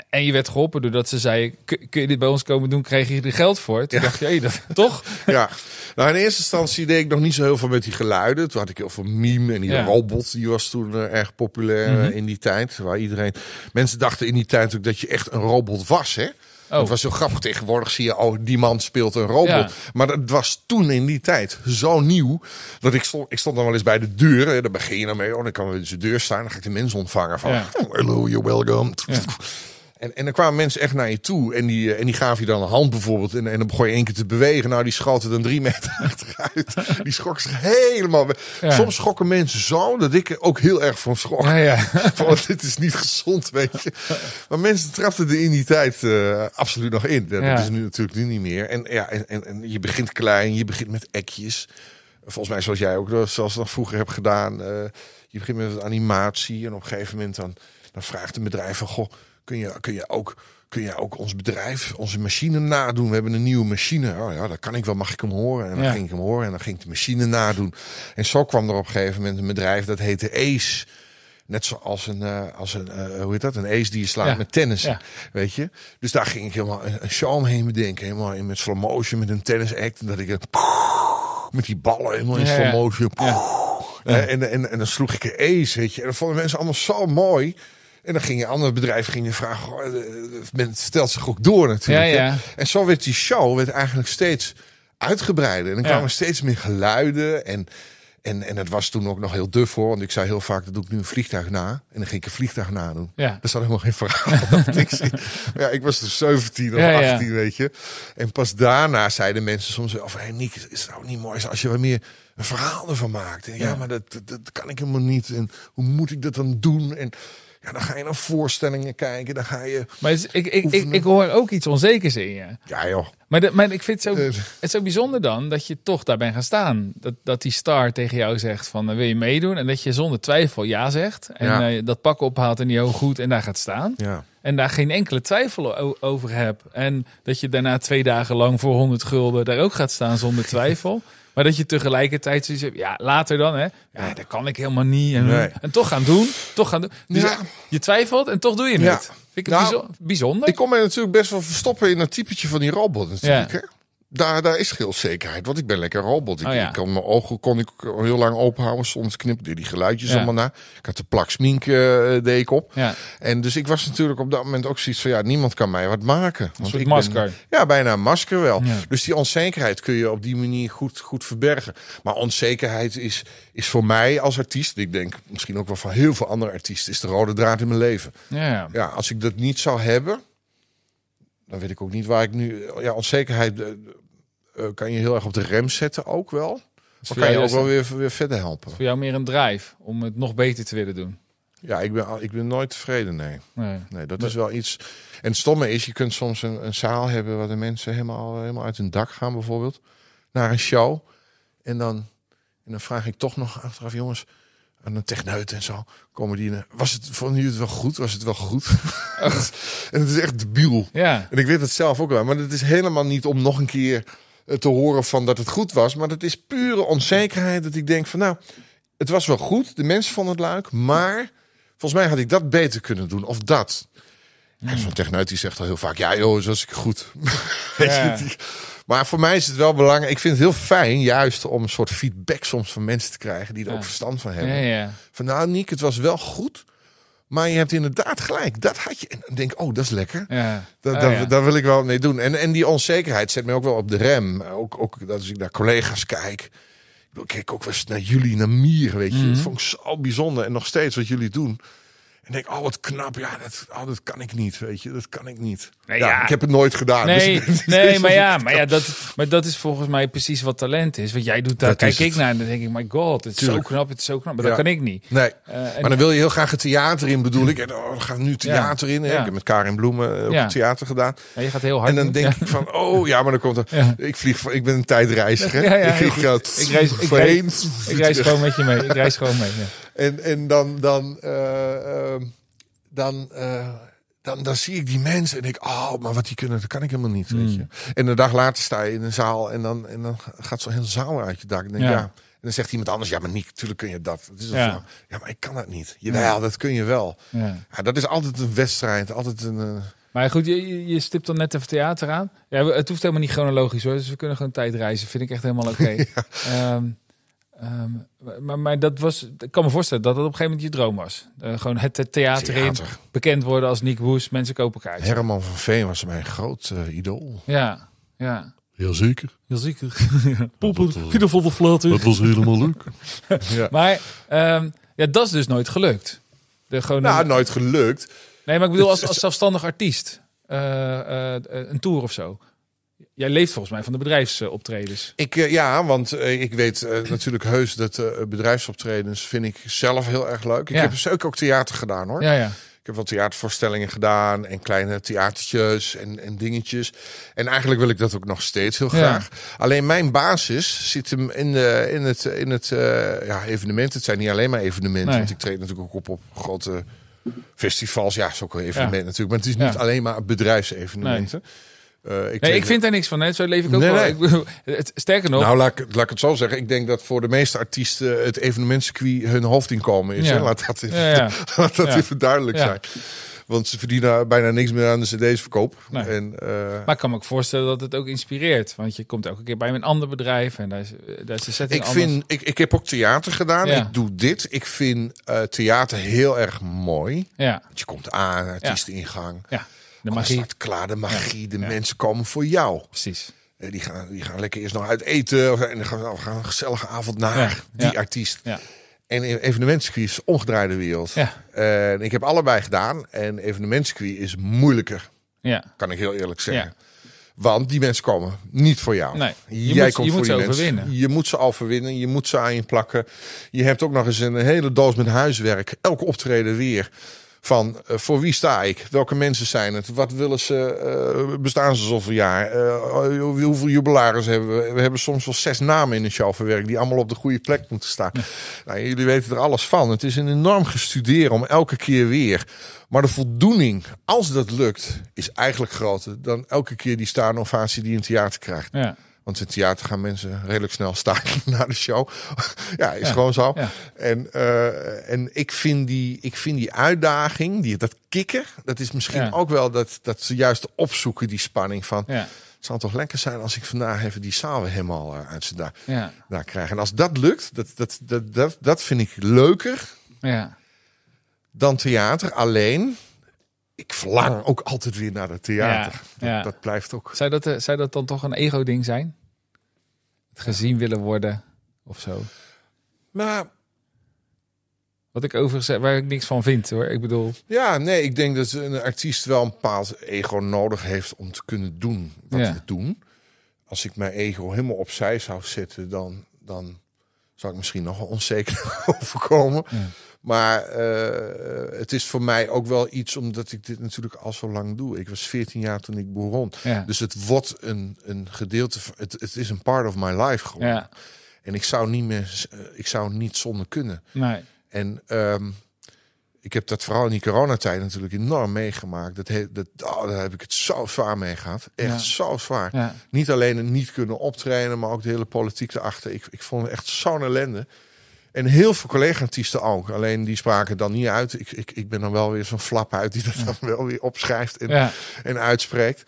en je werd geholpen doordat ze zei: "Kun- kun je dit bij ons komen doen? Kreeg je er geld voor? Toen dacht je, hey, dat, *laughs* toch? Ja, nou in eerste instantie deed ik nog niet zo heel veel met die geluiden. Toen had ik heel veel meme en die Ja. robot, die was toen eh, erg populair eh, Mhm. in die tijd. Waar iedereen, mensen dachten in die tijd ook dat je echt een robot was, hè? Oh. Het was zo grappig. Tegenwoordig zie je, oh, die man speelt een robot. Ja. Maar dat was toen in die tijd zo nieuw. Dat ik stond, ik stond dan wel eens bij de deur. Hè, dan begin je dan mee. Oh, dan kan we bij de deur staan. Dan ga ik de mensen ontvangen van, Ja. oh, hello, you're welcome. Ja. En, en dan kwamen mensen echt naar je toe. En die, eh, en die gaven je dan een hand bijvoorbeeld. En, en dan begon je één keer te bewegen. Nou, die schoten dan drie *laughs* meter achteruit. Die schrokken zich helemaal. Ja. Soms schokken mensen zo dat ik er ook heel erg van schrok. Ja, ja. *laughs* Van, dit is niet gezond, weet je. Maar mensen trapten er in die tijd eh, absoluut nog in. Dat Ja. is nu natuurlijk nu niet meer. En, ja, en, en, en je begint klein, je begint met ekjes. Volgens mij zoals jij ook zoals nog vroeger hebt gedaan. eh, je begint met animatie. En op een gegeven moment dan, dan vraagt een bedrijf van... Goh, kun je, kun je ook... Kun je ook ons bedrijf, onze machine nadoen? We hebben een nieuwe machine. Oh ja, dat kan ik wel. Mag ik hem horen? En dan Ja. ging ik hem horen en dan ging ik de machine nadoen. En zo kwam er op een gegeven moment een bedrijf dat heette Ace. Net zoals een, eh, als een eh, hoe heet dat? Een ace die je slaat Ja. met tennis. Ja. Weet je? Dus daar ging ik helemaal een, een show omheen bedenken. Helemaal in met slow motion, met een tennis act. En dat ik met die ballen helemaal in slow motion. Ja. Eh, En, en, en dan sloeg ik een ace, weet je. En dat vonden mensen allemaal zo mooi. En dan gingen andere bedrijven gingen vragen. goh, eh, Men stelt zich ook door natuurlijk. Ja, hè. ja. En zo werd die show werd eigenlijk steeds uitgebreider. En dan kwamen steeds meer geluiden. En, En, en het was toen ook nog heel duf voor, want ik zei heel vaak, dat doe ik nu een vliegtuig na. En dan ging ik een vliegtuig na doen. Ja. Dat zat helemaal geen verhaal. *laughs* ja, ik was dus 17 of Ja, ja. 18, weet je. En pas daarna zeiden mensen soms, of hey Nick, is het ook niet mooi als je wat meer een verhaal ervan maakt? En Ja. maar dat, dat, dat kan ik helemaal niet. En hoe moet ik dat dan doen? En ja, dan ga je naar voorstellingen kijken, dan ga je... Maar is- ik, ik, ik, ik hoor ook iets onzekers in je. Ja joh, Maar, de, maar ik vind het zo, Eh. het is zo bijzonder dan dat je toch daar bent gaan staan. Dat, dat die star tegen jou zegt van eh, wil je meedoen? En dat je zonder twijfel ja zegt. En Ja. eh, dat pak ophaalt en die hoog goed en daar gaat staan. ja. En daar geen enkele twijfel over hebt. En dat je daarna twee dagen lang voor 100 gulden daar ook gaat staan zonder *laughs* twijfel. Maar dat je tegelijkertijd zoiets hebt, ja, later dan, hè. Ja, dat kan ik helemaal niet. En, Nee. en toch gaan doen, toch gaan doen. Dus Ja. je twijfelt en toch doe je het. Ja. Vind ik het Nou, bijzo- bijzonder. Ik kon mij natuurlijk best wel verstoppen in dat typetje van die robot natuurlijk. Ja. Hè? Daar, daar is veel zekerheid, want ik ben lekker robot. Ik, Oh ja. ik mijn ogen kon ik heel lang open houden, soms knip deed die geluidjes Ja. allemaal na. Ik had de plak smink eh, deed ik op. Ja, En dus ik was natuurlijk op dat moment ook zoiets van ja, niemand kan mij wat maken. Want ik masker. Ben, ja, bijna een masker wel. Dus die onzekerheid kun je op die manier goed, goed verbergen. Maar onzekerheid is, is voor mij als artiest, ik denk misschien ook wel van heel veel andere artiesten, is de rode draad in mijn leven. ja, ja. Ja, als ik dat niet zou hebben, dan weet ik ook niet waar ik nu. Ja, onzekerheid eh, eh, kan je heel erg op de rem zetten ook wel. Maar kan je jou ook wel weer, weer verder helpen. voor jou meer een drive om het nog beter te willen doen. Ja, ik ben, ik ben nooit tevreden, nee. Nee. Nee, dat is wel iets. En het stomme is, je kunt soms een, een zaal hebben waar de mensen helemaal, helemaal uit hun dak gaan, bijvoorbeeld, naar een show. En dan, en dan vraag ik toch nog achteraf, jongens, aan een techneut en zo, komen die. in- Was het, vonden jullie het wel goed? Was het wel goed? *laughs* en het is echt debiel. Ja, En ik weet het zelf ook wel, maar het is helemaal niet om nog een keer eh, te horen van dat het goed was, maar dat is pure onzekerheid dat ik denk van nou, het was wel goed, de mensen vonden het leuk, maar volgens mij had ik dat beter kunnen doen of dat. En zo'n techneut die zegt al heel vaak, ja joh, zo was ik goed. *laughs* Ja. maar voor mij is het wel belangrijk. Ik vind het heel fijn, juist om een soort feedback soms van mensen te krijgen die er Ja. ook verstand van hebben. ja. Van nou, Niek, het was wel goed, maar je hebt inderdaad gelijk. Dat had je. En dan denk ik, oh, dat is lekker. ja. Dat, Oh, daar, ja. daar wil ik wel mee doen. En, en die onzekerheid zet me ook wel op de rem. Ook, ook dat als ik naar collega's kijk. Ik kijk ook wel eens naar jullie, naar Mier, weet je. Mhm. Dat vond ik zo bijzonder. En nog steeds wat jullie doen. En denk, oh wat knap. Ja, dat, oh, dat kan ik niet, weet je. Dat kan ik niet. Nee, ja, ja. Ik heb het nooit gedaan. dus Nee, *laughs* nee maar, ja, maar, ja, dat, maar dat is volgens mij precies wat talent is. Want jij doet daar, Dat kijk ik het. naar en dan denk ik, my god, het is Tuurlijk. zo knap, het is zo knap. Maar Ja. dat kan ik niet. Nee, Eh, en- maar dan wil je heel graag het theater in, bedoel ik. En oh, dan gaat nu theater in. Hè? Ik heb met Karin Bloemen eh, ook Ja. theater gedaan. Ja, je gaat heel hard En dan denk ik van, oh ja, maar dan komt er... *laughs* Ik vlieg, ik ben een tijdreiziger. Ik, ik- reis- ik voorheen. Ik reis gewoon met je mee. Ik reis gewoon mee. Ja. En, en dan, dan, eh, eh, dan, eh, dan, dan zie ik die mensen en denk, oh, maar wat die kunnen, dat kan ik helemaal niet, weet je. En een dag later sta je in een zaal en dan, en dan gaat zo'n hele zaal uit je dak. En, denk, Ja. ja. en dan zegt iemand anders, ja, maar Nick, natuurlijk kun je dat. Het is Ja. ja, maar ik kan dat niet. Jawel, dat kun je wel. Ja. Ja, dat is altijd een wedstrijd, altijd een... eh, Maar goed, je, je- stipt dan net even theater aan. Ja, het hoeft helemaal niet chronologisch hoor. Dus we kunnen gewoon tijdreizen. Vind ik echt helemaal oké. *laughs* Ehm, ehm, maar, maar dat was, ik kan me voorstellen dat het op een gegeven moment je droom was. Eh, gewoon het, het theater, in, bekend worden als Nick Woes, mensen kopen kaartjes. Herman van Veen was mijn groot eh, idool. Ja, ja. Jazeker, Heel zeker. Poppen, volle flater. dat was helemaal leuk. *laughs* Ja. Maar ehm, ja, dat is dus nooit gelukt. De, gewoon Nou, een- nooit gelukt. nee, maar ik bedoel als, als zelfstandig artiest. eh, eh, een tour of zo. Jij leeft volgens mij van de bedrijfsoptredens. Ik, eh, ja, want eh, ik weet eh, natuurlijk heus dat bedrijfsoptredens vind ik zelf heel erg leuk. Ik Ja. heb zeker ook theater gedaan hoor. Ja, ja. Ik heb wel theatervoorstellingen gedaan en kleine theatertjes en, en dingetjes. En eigenlijk wil ik dat ook nog steeds heel Ja. graag. Alleen mijn basis zit hem in, de, in het, in het ja, evenement. Het zijn niet alleen maar evenementen, Nee. want ik treed natuurlijk ook op op grote festivals. Ja, is ook een evenement natuurlijk. Maar het is niet alleen maar bedrijfsevenementen. Eh, ik Nee, ik vind daar niks van. Hè. Zo leef ik ook Nee, wel. nee. Ik het, sterker nog, Nou, laat ik, laat ik het zo zeggen. Ik denk dat voor de meeste artiesten het evenementcircuit hun hoofdinkomen is. Ja. Hè? Laat dat even, Ja, ja. *laughs* laat dat Ja. even duidelijk Ja. zijn. Want ze verdienen bijna niks meer aan de cd's verkoop. Nee. En, eh, maar ik kan me ook voorstellen dat het ook inspireert. Want je komt elke keer bij een ander bedrijf en daar is, daar is de setting ik, anders. vind, ik, ik heb ook theater gedaan. Ja. Ik doe dit. Ik vind eh, theater heel erg mooi. Ja, Want je komt aan, artiesteningang. ja. De magie. staat klaar, de magie. De mensen komen voor jou. Precies. Eh, die, gaan, die gaan lekker eerst nog uit eten. En dan gaan we, gaan een gezellige avond naar die artiest. Ja. En evenementscircuit is omgedraaide wereld. Ja. Ik heb allebei gedaan. En evenementscircuit is moeilijker, Ja. kan ik heel eerlijk zeggen. Ja. Want die mensen komen niet voor jou. Nee, je Jij moet- komt je voor moet die ze mensen. overwinnen. Je moet ze overwinnen. Je moet ze aan je plakken. Je hebt ook nog eens een hele doos met huiswerk. Elke optreden weer. Van eh, voor wie sta ik? Welke mensen zijn het? Wat willen ze? eh, bestaan ze zoveel jaar? Eh, hoeveel jubilaris hebben we? We hebben soms wel zes namen in een show verwerkt die allemaal op de goede plek moeten staan. Nou, jullie weten er alles van. Het is een enorm gestuderen om elke keer weer. Maar de voldoening, als dat lukt, is eigenlijk groter dan elke keer die staande ovatie die je in theater krijgt. Ja. Want in theater gaan mensen redelijk snel staken *laughs* na de show. *laughs* ja, is Ja, gewoon zo. ja. En, eh, en ik, vind die, ik vind die uitdaging, die, dat kikken, dat is misschien Ja. ook wel dat, dat ze juist opzoeken, die spanning van. Het zou toch lekker zijn als ik vandaag even die zaal weer helemaal eh, uit zijn daar, Ja. daar krijg. En als dat lukt, dat, dat, dat, dat, dat vind ik leuker Ja. dan theater. Alleen, ik verlang ook altijd weer naar het theater. Ja, ja. Dat, dat blijft ook. Zou dat, eh, zou dat dan toch een ego-ding zijn? Het gezien willen worden of zo? Maar Wat ik overigens, waar ik niks van vind hoor. Ik bedoel, Ja, nee, ik denk dat een artiest wel een bepaald ego nodig heeft om te kunnen doen wat Ja. we doen. Als ik mijn ego helemaal opzij zou zetten, dan, dan zou ik misschien nog wel onzeker *laughs* overkomen. Maar eh, het is voor mij ook wel iets, omdat ik dit natuurlijk al zo lang doe. Ik was 14 jaar toen ik begon. ja. Dus het wordt een, een gedeelte, het, het is een part of my life geworden. ja. En ik zou niet meer, eh, ik zou niet zonder kunnen. Nee. En ehm, ik heb dat vooral in die coronatijd natuurlijk enorm meegemaakt. Dat, he, dat, oh, daar heb ik het zo zwaar mee gehad. Echt Ja. zo zwaar. Ja. Niet alleen het niet kunnen optreden, maar ook de hele politiek erachter. Ik, ik vond het echt zo'n ellende. En heel veel collega-artiesten ook. Alleen die spraken dan niet uit. Ik, ik, ik ben dan wel weer zo'n flap uit die dat dan wel weer opschrijft en, Ja. en uitspreekt.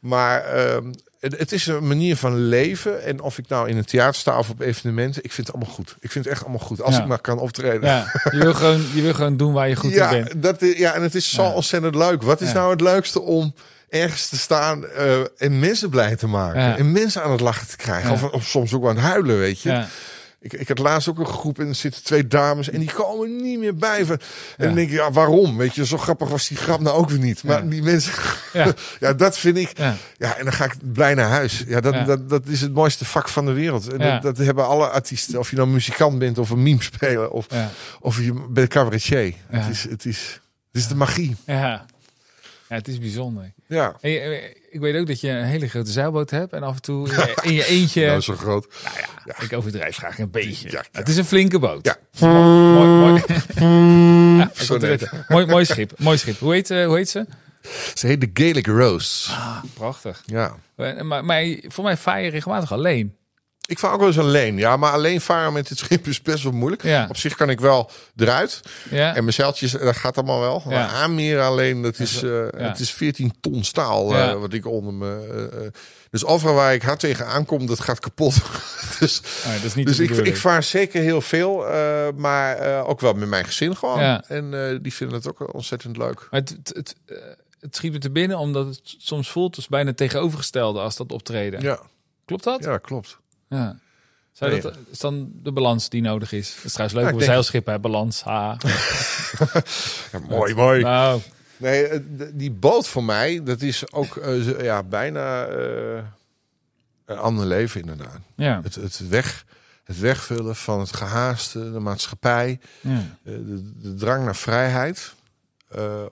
Maar ehm, het, het is een manier van leven. En of ik nou in een theater sta of op evenementen, ik vind het allemaal goed. Ik vind het echt allemaal goed. Als Ja. ik maar kan optreden. ja. Je, wil *laughs* gewoon, je wil gewoon doen waar je goed ja, in bent. Dat, is- ja, en het is zo ontzettend leuk. Wat is nou het leukste om ergens te staan eh, en mensen blij te maken? En mensen aan het lachen te krijgen. Of, of soms ook aan het huilen, weet je. Ik, ik had laatst ook een groep en er zitten twee dames en die komen niet meer bij. En Ja. dan denk ik, ja, waarom? Weet je, zo grappig was die grap nou ook weer niet. Maar Ja. die mensen, Ja. *laughs* ja. dat vind ik. Ja. En dan ga ik blij naar huis. Ja, dat. Dat, dat is het mooiste vak van de wereld. En dat, dat hebben alle artiesten. Of je nou muzikant bent of een meme speler of, of je bent cabaretier. Het, is, het, is, het is de magie. Ja. Ja, het is bijzonder. Ja. Eh, ik weet ook dat je een hele grote zeilboot hebt en af en toe in je, eentje. Nou, zo groot. Nou ja, ik overdrijf graag een beetje. Ja. Het is een flinke boot. Ja. Mooi, mooi, *laughs* erin. mooi, mooi schip. Mooi schip. Hoe heet, eh, hoe heet ze? Ze heet de Gaelic Rose. Ah, prachtig. Ja. Eh, Maar, maar voor mij vaar je regelmatig alleen. Ik vaar ook wel eens alleen. Ja, maar alleen varen met het schip is best wel moeilijk. Ja. Op zich kan ik wel eruit. Ja. En mijn zeiltjes, dat gaat allemaal wel. Maar Ja. aanmeren alleen, dat is, eh, het is 14 ton staal eh, wat ik onder me... eh. dus overal waar ik hard tegen aankom, dat gaat kapot. *laughs* dus Oh, dat is niet dus ik, ik vaar zeker heel veel. maar ook wel met mijn gezin gewoon. En die vinden het ook ontzettend leuk. Maar het, het, het, het schiet me te binnen omdat het soms voelt als bijna tegenovergestelde als dat optreden. Ja, Klopt dat? ja klopt. Ja. Zou Nee. dat is dan de balans die nodig is? Dat is trouwens leuk Ja, op een zeilschip, hè? Balans. Ha. *laughs* Ja, mooi, mooi. Nou, Nee, eh, die boot voor mij, dat is ook eh, ja, bijna eh, een ander leven inderdaad. ja. Het, het, weg, het wegvullen van het gehaaste, de maatschappij, ja. eh, de, de drang naar vrijheid. eh,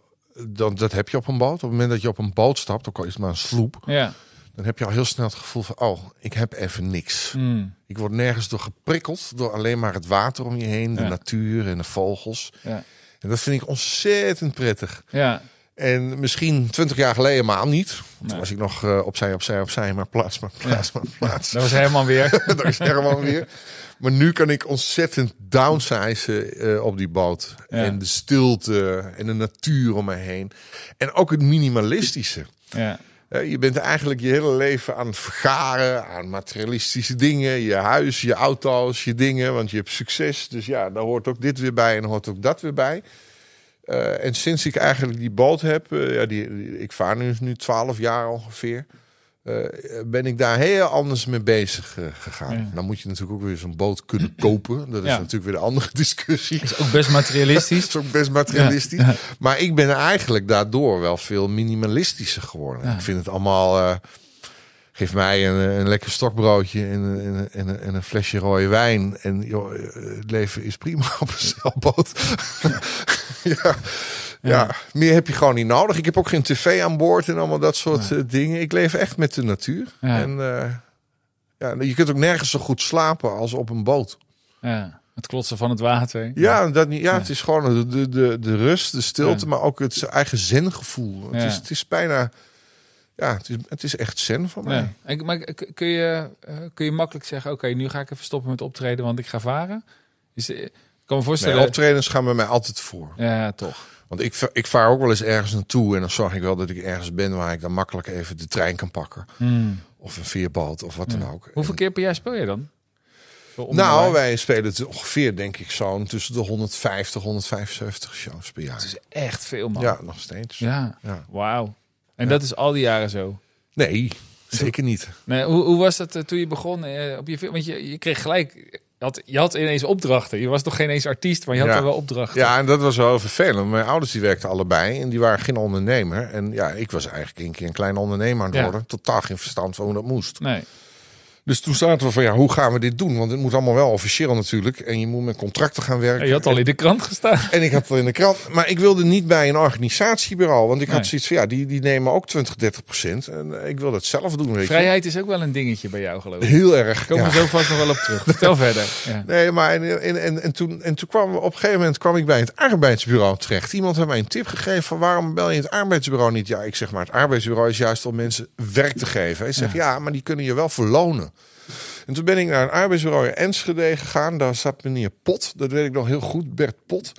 dan, dat heb je op een boot. Op het moment dat je op een boot stapt, ook al is het maar een sloep, Ja. Dan heb je al heel snel het gevoel van, oh, ik heb even niks. Mm. Ik word nergens door geprikkeld, door alleen maar het water om je heen, de Ja. natuur en de vogels. Ja. En dat vind ik ontzettend prettig. Ja. En misschien twintig jaar geleden helemaal niet. Nee. Toen was ik nog eh, opzij, opzij, opzij, maar plaats, maar plaats, maar plaats. *laughs* Dat was helemaal weer. *laughs* Dat is helemaal weer. Maar nu kan ik ontzettend downsizen eh, op die boot. Ja. En de stilte en de natuur om me heen. En ook het minimalistische. Ja. Eh, je bent eigenlijk je hele leven aan het vergaren aan materialistische dingen. Je huis, je auto's, je dingen. Want je hebt succes. Dus ja, daar hoort ook dit weer bij en hoort ook dat weer bij. Eh, en sinds ik eigenlijk die boot heb, eh, ja, die, ik vaar nu, nu 12 jaar ongeveer. Eh, ben ik daar heel anders mee bezig eh, gegaan. Ja. Dan moet je natuurlijk ook weer zo'n boot kunnen *clears throat* kopen. Dat is Ja. natuurlijk weer de andere *laughs* discussie. Is ook best materialistisch. Dat *laughs* is ook best materialistisch. Ja. Maar ik ben eigenlijk daardoor wel veel minimalistischer geworden. Ik vind het allemaal... eh, geef mij een, een lekker stokbroodje en, een- en, een- en, een- en een flesje rode wijn. En joh, het leven is prima *laughs* op een zeilboot. ja. Ja. meer heb je gewoon niet nodig. Ik heb ook geen tv aan boord en allemaal dat soort eh, dingen. Ik leef echt met de natuur. Ja. En eh, ja, je kunt ook nergens zo goed slapen als op een boot. Ja, het klotsen van het water. Ja, dat niet, ja, het is gewoon de, de, de, de rust, de stilte, Ja. maar ook het eigen zengevoel. Het, is, het is bijna, ja, het is, het is echt zen van mij. En- Maar kun je, eh, kun je makkelijk zeggen, oké, nu ga ik even stoppen met optreden, want ik ga varen? Is, ik kan me Nee, voorstellen... optredens gaan bij mij altijd voor. ja, toch. Want ik, ik vaar ook wel eens ergens naartoe en dan zorg ik wel dat ik ergens ben waar ik dan makkelijk even de trein kan pakken. Hmm. Of een veerboot of wat dan ook. Hoeveel keer per jaar speel je dan? Nou, wij spelen het ongeveer, denk ik, zo'n tussen de 150, 175 shows per jaar. Het is echt veel, man. Ja, nog steeds. Ja. Ja. Wauw. En Ja. dat is al die jaren zo. Nee, zeker niet. Nee, hoe, hoe was dat eh, toen je begon? eh, op je, film? want je, je kreeg gelijk... Je had, je had ineens opdrachten. Je was toch geen eens artiest, maar je had Ja. er wel opdrachten. Ja, en dat was wel vervelend. Mijn ouders die werkten allebei en die waren geen ondernemer. En ja, ik was eigenlijk een keer een klein ondernemer aan het Ja. worden. Totaal geen verstand van hoe dat moest. Nee. Dus toen zaten we van, ja, hoe gaan we dit doen? Want het moet allemaal wel officieel natuurlijk. En je moet met contracten gaan werken. Je had al in de krant gestaan. En ik had al in de krant. Maar ik wilde niet bij een organisatiebureau. Want ik had zoiets van, ja, die, die nemen ook 20, 30 procent. En eh, ik wil het zelf doen, weet Vrijheid is ook wel een dingetje bij jou, geloof ik. Heel erg. Komen ja. we zo vast nog wel op terug. Vertel *laughs* verder. Ja. Nee, maar en, en, en, en toen, en toen kwam we op een gegeven moment kwam ik bij het arbeidsbureau terecht. Iemand heeft mij een tip gegeven van waarom bel je het arbeidsbureau niet? Ja, ik zeg maar, het arbeidsbureau is juist om mensen werk te geven. Hij zegt ja, maar die kunnen je wel verlonen. En toen ben ik naar een arbeidsbureau in Enschede gegaan. Daar zat meneer Pot, dat weet ik nog heel goed, Bert Pot.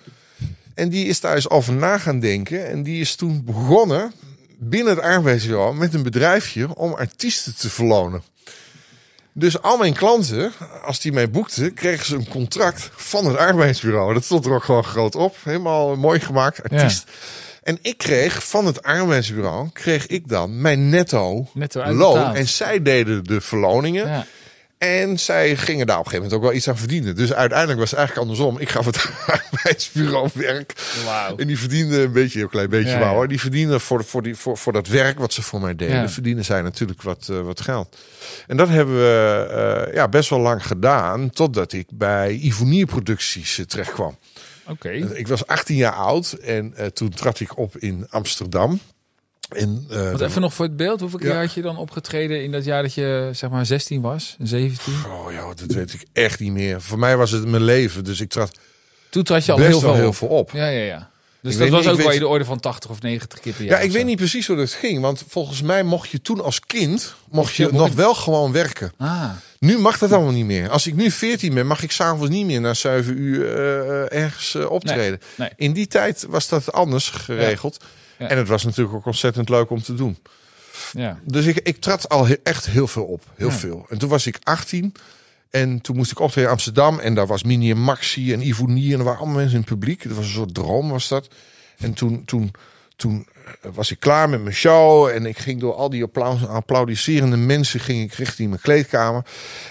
En die is daar eens over na gaan denken. En die is toen begonnen binnen het arbeidsbureau met een bedrijfje om artiesten te verlonen. Dus al mijn klanten, als die mij boekten, kregen ze een contract van het arbeidsbureau. Dat stond er ook gewoon groot op. Helemaal mooi gemaakt, artiest. En ik kreeg van het arbeidsbureau, kreeg ik dan mijn netto, Netto loon. En zij deden de verloningen. Ja. En zij gingen daar op een gegeven moment ook wel iets aan verdienen. Dus uiteindelijk was het eigenlijk andersom. Ik gaf het *laughs* arbeidsbureau werk. Wauw. En die verdienden een beetje, een klein beetje Ja, hoor. Die verdienen voor, voor, die, voor, voor dat werk wat ze voor mij deden. Ja. Verdienen zij natuurlijk wat, eh, wat geld. En dat hebben we eh, ja, best wel lang gedaan. Totdat ik bij Ivonie Producties eh, terecht kwam. Oké. Ik was 18 jaar oud en toen trad ik op in Amsterdam. En, eh, Want even nog voor het beeld. Hoeveel keer Ja. had je dan opgetreden in dat jaar dat je zeg maar 16 was? 17? Oh ja, dat weet ik echt niet meer. Voor mij was het mijn leven. Dus ik trad Toen trad je al heel veel heel op. veel op. Ja, ja, ja. Dus Ik dat was niet, ook wel weet- in de orde van 80 of 90 keer per jaar. Ja, ik weet niet precies hoe dat ging. Want volgens mij mocht je toen als kind mocht je- je nog je- wel gewoon werken. Ah, Nu mag dat allemaal niet meer. Als ik nu 14 ben, mag ik s'avonds niet meer na 7 uur eh, ergens eh, optreden. nee. In die tijd was dat anders geregeld. Ja. En het was natuurlijk ook ontzettend leuk om te doen. ja. Dus ik, ik trad al he- echt heel veel op. Heel Ja. veel. En toen was ik 18. En toen moest ik optreden in Amsterdam. En daar was Mini en Maxi en Ivonie. En er waren allemaal mensen in het publiek. Dat was een soort droom was dat. En toen, toen, toen was ik klaar met mijn show. En ik ging door al die applaus, applaudisserende mensen ging ik richting mijn kleedkamer.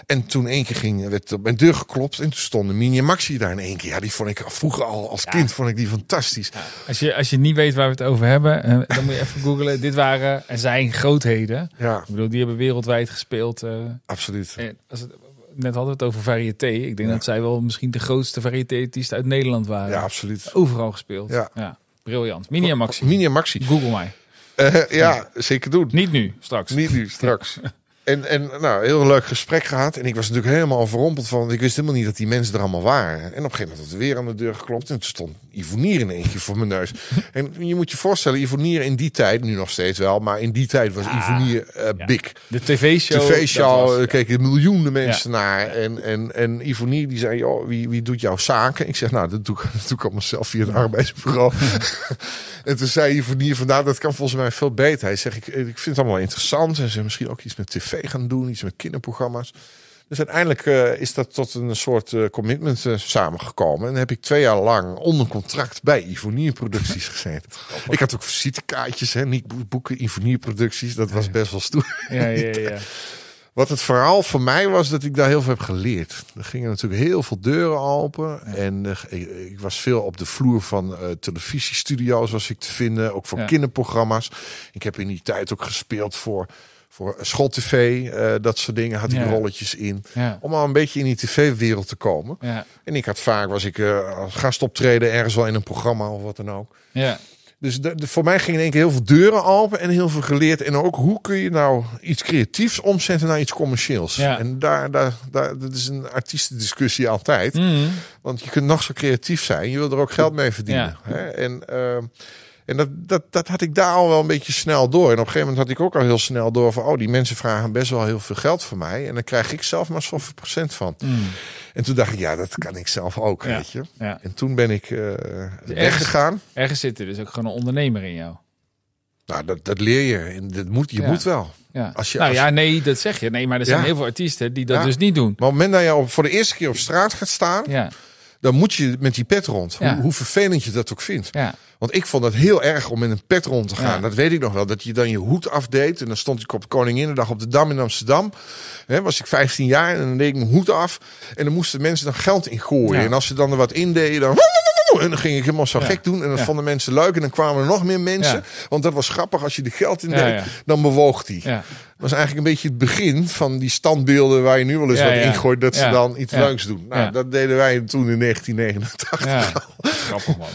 En toen één keer ging, werd op mijn deur geklopt. En toen stonden Mini en Maxi daar in één keer. Ja, die vond ik vroeger al als kind vond ik die fantastisch. Als, je, als je niet weet waar we het over hebben, eh, dan moet je even googlen. Dit waren en zijn grootheden. Ja, Ik bedoel, die hebben wereldwijd gespeeld. eh, absoluut. en als het, net hadden we het over variété. Ik denk Ja. dat zij wel misschien de grootste variété-artiest uit Nederland waren. Ja, absoluut. Overal gespeeld. Ja. Briljant. Mini en Maxi. Mini en Maxi. Google mij. Eh, ja, zeker doen. Niet nu, straks. Niet nu, straks. *laughs* En, en nou, heel leuk gesprek gehad. En ik was natuurlijk helemaal verrompeld van. Ik wist helemaal niet dat die mensen er allemaal waren. En op een gegeven moment had er weer aan de deur geklopt. En toen stond Ivonier in keer voor mijn neus. *laughs* En je moet je voorstellen, Ivonier in die tijd, nu nog steeds wel. Maar in die tijd was Ivonier eh, ja. big. De tv-show. TV-show, er ja. keken miljoenen mensen naar. En, en, en Ivonier die zei, joh, wie, wie doet jouw zaken? Ik zeg, nou, dat doe ik, *laughs* dat doe ik allemaal zelf via het arbeidsbureau. *laughs* en toen zei Ivonier van, nou, dat kan volgens mij veel beter. Hij zegt, ik, ik vind het allemaal interessant. En ze misschien ook iets met tv gaan doen, iets met kinderprogramma's. Dus uiteindelijk eh, is dat tot een soort eh, commitment eh, samengekomen. En heb ik twee jaar lang onder contract bij Ivonier Producties *laughs* gezeten. ik had ook visitekaartjes, hè, niet boeken, Ivonier Producties. Dat was best wel stoer. Ja, ja, ja. *laughs* Wat het verhaal voor mij was dat ik daar heel veel heb geleerd. Er gingen natuurlijk heel veel deuren open. En uh, ik, ik, was veel op de vloer van uh, televisiestudio's was ik te vinden. Ook voor ja. kinderprogramma's. Ik heb in die tijd ook gespeeld voor, voor School TV. Uh, dat soort dingen had ik ja. rolletjes in. Ja. Om al een beetje in die tv-wereld te komen. Ja. En ik had vaak, was ik als gastoptreden ergens wel in een programma of wat dan ook. Ja. Dus de, de, voor mij gingen in één keer heel veel deuren open en heel veel geleerd. En ook hoe kun je nou iets creatiefs omzetten naar iets commercieels. Ja. En daar, daar, daar, dat is een artiestendiscussie altijd. Mm. Want je kunt nog zo creatief zijn. Je wil er ook geld mee verdienen. Ja. Hè? En, uh, en dat, dat, dat had ik daar al wel een beetje snel door. En op een gegeven moment had ik ook al heel snel door van... oh, die mensen vragen best wel heel veel geld van mij. En dan krijg ik zelf maar zoveel procent van. Mm. En toen dacht ik, ja, dat kan ik zelf ook, Ja. weet je. Ja. En toen ben ik uh, weggegaan. Ergens zit er dus ook gewoon een ondernemer in jou. Nou, dat, dat leer je. En dat moet, je Ja. moet wel. Ja. Als je- nou als ja, nee, dat zeg je. Nee, maar er zijn Ja. heel veel artiesten die dat Ja. dus niet doen. Maar op het moment dat je op, voor de eerste keer op straat gaat staan... Ja, dan moet je met die pet rond. Ja. Hoe, hoe vervelend je dat ook vindt. ja, Want ik vond het heel erg om met een pet rond te gaan. Ja. Dat weet ik nog wel. Dat je dan je hoed afdeed. En dan stond ik op Koninginnedag op de Dam in Amsterdam. Hè, was ik 15 jaar en dan deed ik mijn hoed af. En dan moesten mensen dan geld in gooien. En als ze dan er wat in deden, dan... En dan ging ik helemaal zo gek doen. En dat Ja. vonden mensen leuk. En dan kwamen er nog meer mensen. Want dat was grappig. Als je er geld in deed, dan bewoog die. Was eigenlijk een beetje het begin van die standbeelden waar je nu wel eens wat ingooit. Dat ze dan iets leuks doen. Nou, dat deden wij toen in 1989. ja. Grappig man.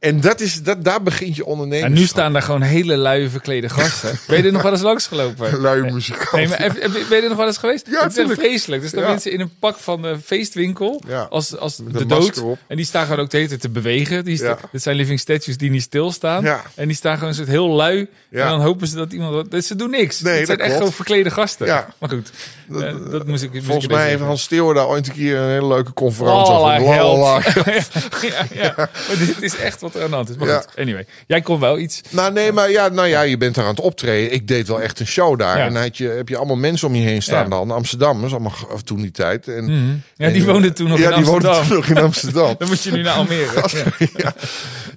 En dat is, dat, daar begint je ondernemen. En nu staan daar gewoon hele lui verklede gasten. *laughs* Ben je er nog wel eens langsgelopen? Lui Nee, muzikant. maar heb- heb- ben je er nog wel eens geweest? Ja, het is vreselijk. Dus dan Ja. mensen in een pak van de feestwinkel. Ja. Als, als de een dood. op. En die staan gewoon ook de hele tijd te bewegen. Die Ja. Dit zijn living statues die niet stilstaan. Ja. En die staan gewoon een soort heel lui. Ja. En dan hopen ze dat iemand... Dus ze doen niks. Nee, het zijn echt gewoon verklede gasten. Ja. Maar goed, dat, dat moest ik moest Volgens ik mij even heeft. Hans Steeuwen daar ooit een keer een hele leuke conferentie over. *laughs* *laughs* Ja, ja. Maar dit is echt wat er aan de hand is. Maar Ja. goed, anyway. Jij kon wel iets. Nou, nee, maar ja, nou ja, je bent daar aan het optreden. Ik deed wel echt een show daar. Ja. En dan had je, heb je allemaal mensen om je heen staan Ja. dan. Amsterdammers, allemaal toen die tijd. En, Mhm. Ja, die en, woonden toen nog ja, in die woonden Amsterdam. toen nog in *laughs* Amsterdam. Dan moet je nu naar Almere. *laughs* Ja. ja.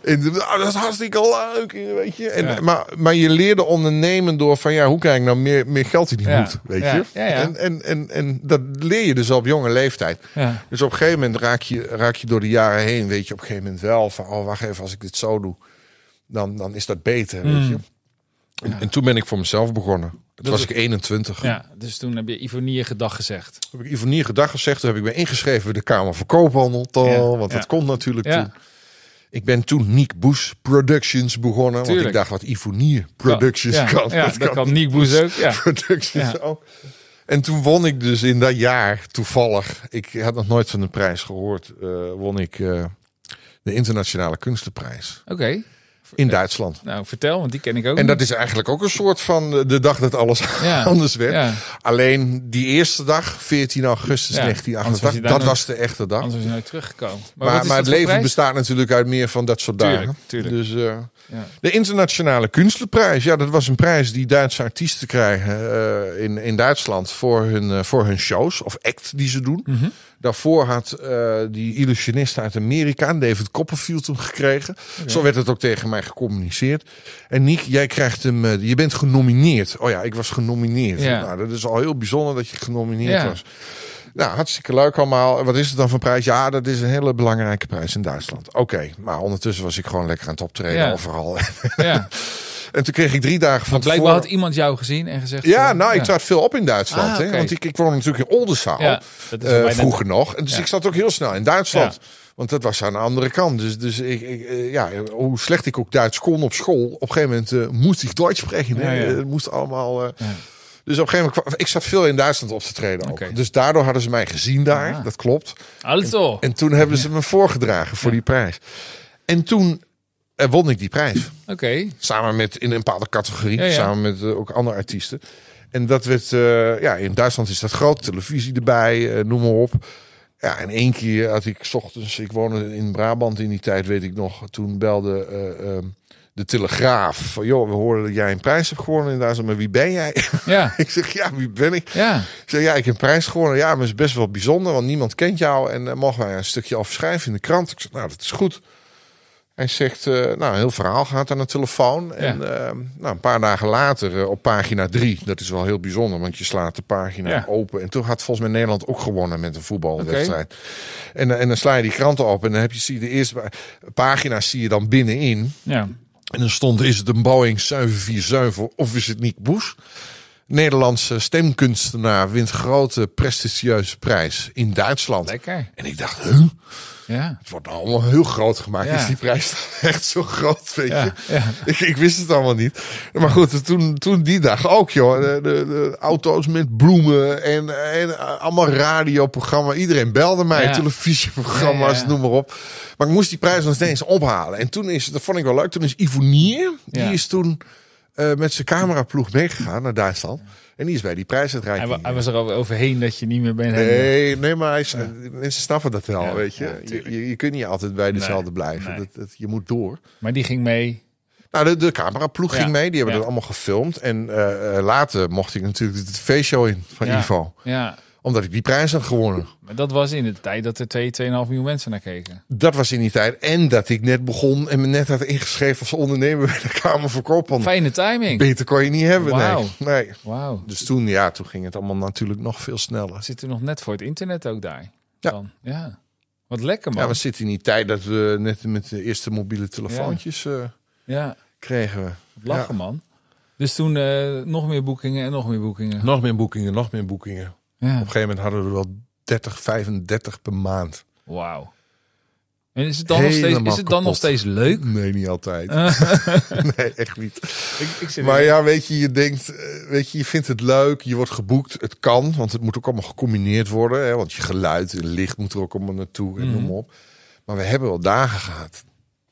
En, nou, dat is hartstikke leuk, weet je. En, Ja. maar, maar je leerde ondernemen door van, ja, hoe krijg ik nou meer, meer geld in die Ja. hoed, weet Ja. je. Ja, ja. En, en, en, en dat leer je dus op jonge leeftijd. Ja. Dus op een gegeven moment raak je, raak je door de jaren heen, weet je op een gegeven moment wel van, oh wacht even, als ik dit zo doe, dan, dan is dat beter, weet Mm. je. En, en toen ben ik voor mezelf begonnen. Toen Dat was ik 21. ja, dus toen heb je Ivonie gedag gezegd. Toen heb ik Ivonier gedag gezegd. Toen heb ik me ingeschreven bij de Kamer van Koophandel. Ja, want ja. dat komt natuurlijk Ja. toen. Ik ben toen Nick Bush Productions begonnen. Want ik dacht wat Ivonier Productions ja, kan. Ja, dat, kan Nick Boes ook. Ja. Productions Ja. ook. En toen won ik dus in dat jaar toevallig. Ik had nog nooit van de prijs gehoord. eh, won ik eh, de internationale kunstenprijs Oké, in Duitsland. nou vertel, want die ken ik ook. En niet. dat is eigenlijk ook een soort van eh, de dag dat alles *laughs* Ja. anders werd. Ja, Alleen die eerste dag, 14 augustus Ja, anders was je 1988, daar dat was de echte dag. anders je nooit teruggekomen. Maar, maar het leven prijs? bestaat natuurlijk uit meer van dat soort Tuurlijk, dagen. tuurlijk. Dus eh, Ja. de internationale kunstenprijs, ja, dat was een prijs die Duitse artiesten krijgen eh, in, in Duitsland voor hun, voor hun shows of act die ze doen. Mhm. Daarvoor had eh, die illusionist uit Amerika, David Copperfield, hem gekregen. Zo werd het ook tegen mij gecommuniceerd. En Nick, jij krijgt hem, eh, je bent genomineerd. Oh ja, ik was genomineerd. Ja. Nou, dat is al heel bijzonder dat je genomineerd Ja. was. Nou, hartstikke leuk allemaal. En Wat is het dan voor prijs? Ja, dat is een hele belangrijke prijs in Duitsland. Oké, maar ondertussen was ik gewoon lekker aan het optreden Ja. overal. *laughs* Ja, en toen kreeg ik drie dagen van blijkbaar tevoren... had iemand jou gezien en gezegd... Ja, eh, nou, ik zat veel op in Duitsland. Ah, hè? Want ik, ik woon natuurlijk in Oldenzaal. Ja, eh, vroeger nog. En dus ik zat ook heel snel in Duitsland. Want dat was aan de andere kant. Dus, dus ik, ik, eh, ja, hoe slecht ik ook Duits kon op school. Op een gegeven moment moest ik Duits spreken. Het moest allemaal... Dus op een gegeven moment, kwam- ik zat veel in Duitsland op te treden ook. Dus daardoor hadden ze mij gezien daar. Ah. Dat klopt. Also. En toen hebben ze me voorgedragen voor die prijs. En toen eh, won ik die prijs. Oké. Samen met in een bepaalde categorie. Ja, ja. Samen met eh, ook andere artiesten. En dat werd, eh, ja, in Duitsland is dat groot. Televisie erbij, noem maar op. Ja, en één keer had ik 's ochtends, ik woonde in Brabant in die tijd, weet ik nog. Toen belde eh, ehm, de Telegraaf. Van, joh, we horen dat jij een prijs hebt gewonnen in Duitsland. Maar wie ben jij? Ja, *laughs* ik zeg, ja, wie ben ik? ja. Ik zeg, ja, ik heb een prijs gewonnen. Ja, maar het is best wel bijzonder, want niemand kent jou. En mogen wij een stukje afschrijven in de krant? Ik zeg, nou, dat is goed. Hij zegt, uh, nou, heel verhaal gaat aan de telefoon. En uh, nou, een paar dagen later uh, op pagina drie, dat is wel heel bijzonder, want je slaat de pagina Ja. open. En toen had volgens mij Nederland ook gewonnen met een voetbalwedstrijd. En, en dan sla je die kranten op en dan heb je zie je de eerste pa- pagina's zie je dan binnenin. ja. En dan stond, is het een Boeing 747 of is het Nick Boes? Nederlandse stemkunstenaar wint grote prestigieuze prijs in Duitsland. Lekker. En ik dacht, huh? Ja. Het wordt allemaal heel groot gemaakt. Ja. Is die prijs *laughs* echt zo groot, weet je? Ja. Ik, ik wist het allemaal niet. Maar goed, toen, toen die dag ook, joh. De, de, de auto's met bloemen en, en allemaal radioprogramma. Iedereen belde mij, televisieprogramma's, noem maar op. Maar ik moest die prijs nog steeds ophalen. En toen is, dat vond ik wel leuk, toen is Ivonier, die is toen eh, met zijn cameraploeg meegegaan naar Duitsland. En die is bij die Hij, prijsuitreiking. wa- hij was er al overheen dat je niet meer bent. Nee, nee, maar hij is, mensen snappen dat wel, Ja, weet je. ja, je, je. Je kunt niet altijd bij dezelfde Nee, blijven. nee. Dat, dat, je moet door. Maar die ging mee. Nou, de, de cameraploeg Ja, ging mee. Die hebben ja. dat allemaal gefilmd. En eh, eh, later mocht ik natuurlijk de tv-show in van Ja. Ivo. Ja. Omdat ik die prijs had gewonnen. Maar dat was in de tijd dat er 2, 2,5 miljoen mensen naar keken. Dat was in die tijd. En dat ik net begon en me net had ingeschreven als ondernemer bij de Kamer van Koophandel. Fijne timing. Beter kon je niet hebben, Wauw. nee. nee. Wauw. Dus toen, ja, toen ging het allemaal natuurlijk nog veel sneller. Zit er nog net voor het internet ook daar? Ja. Dan. ja. Wat lekker man. Ja, we zitten in die tijd dat we net met de eerste mobiele telefoontjes eh, Ja, kregen. We. lachen Ja. man. Dus toen eh, nog meer boekingen en nog meer boekingen. Nog meer boekingen, nog meer boekingen. Op een gegeven moment hadden we er wel 30, 35 per maand. Wauw. En is het dan, nog steeds, is het dan nog steeds leuk? Nee, niet altijd. *laughs* *laughs* nee, echt niet. Ik, ik zit Maar ja, weet je, je denkt, eh, weet je, je vindt het leuk, je wordt geboekt, het kan, want het moet ook allemaal gecombineerd worden, hè, want je geluid en licht moet er ook allemaal naartoe en Mhm. noem maar op. Maar we hebben wel dagen gehad.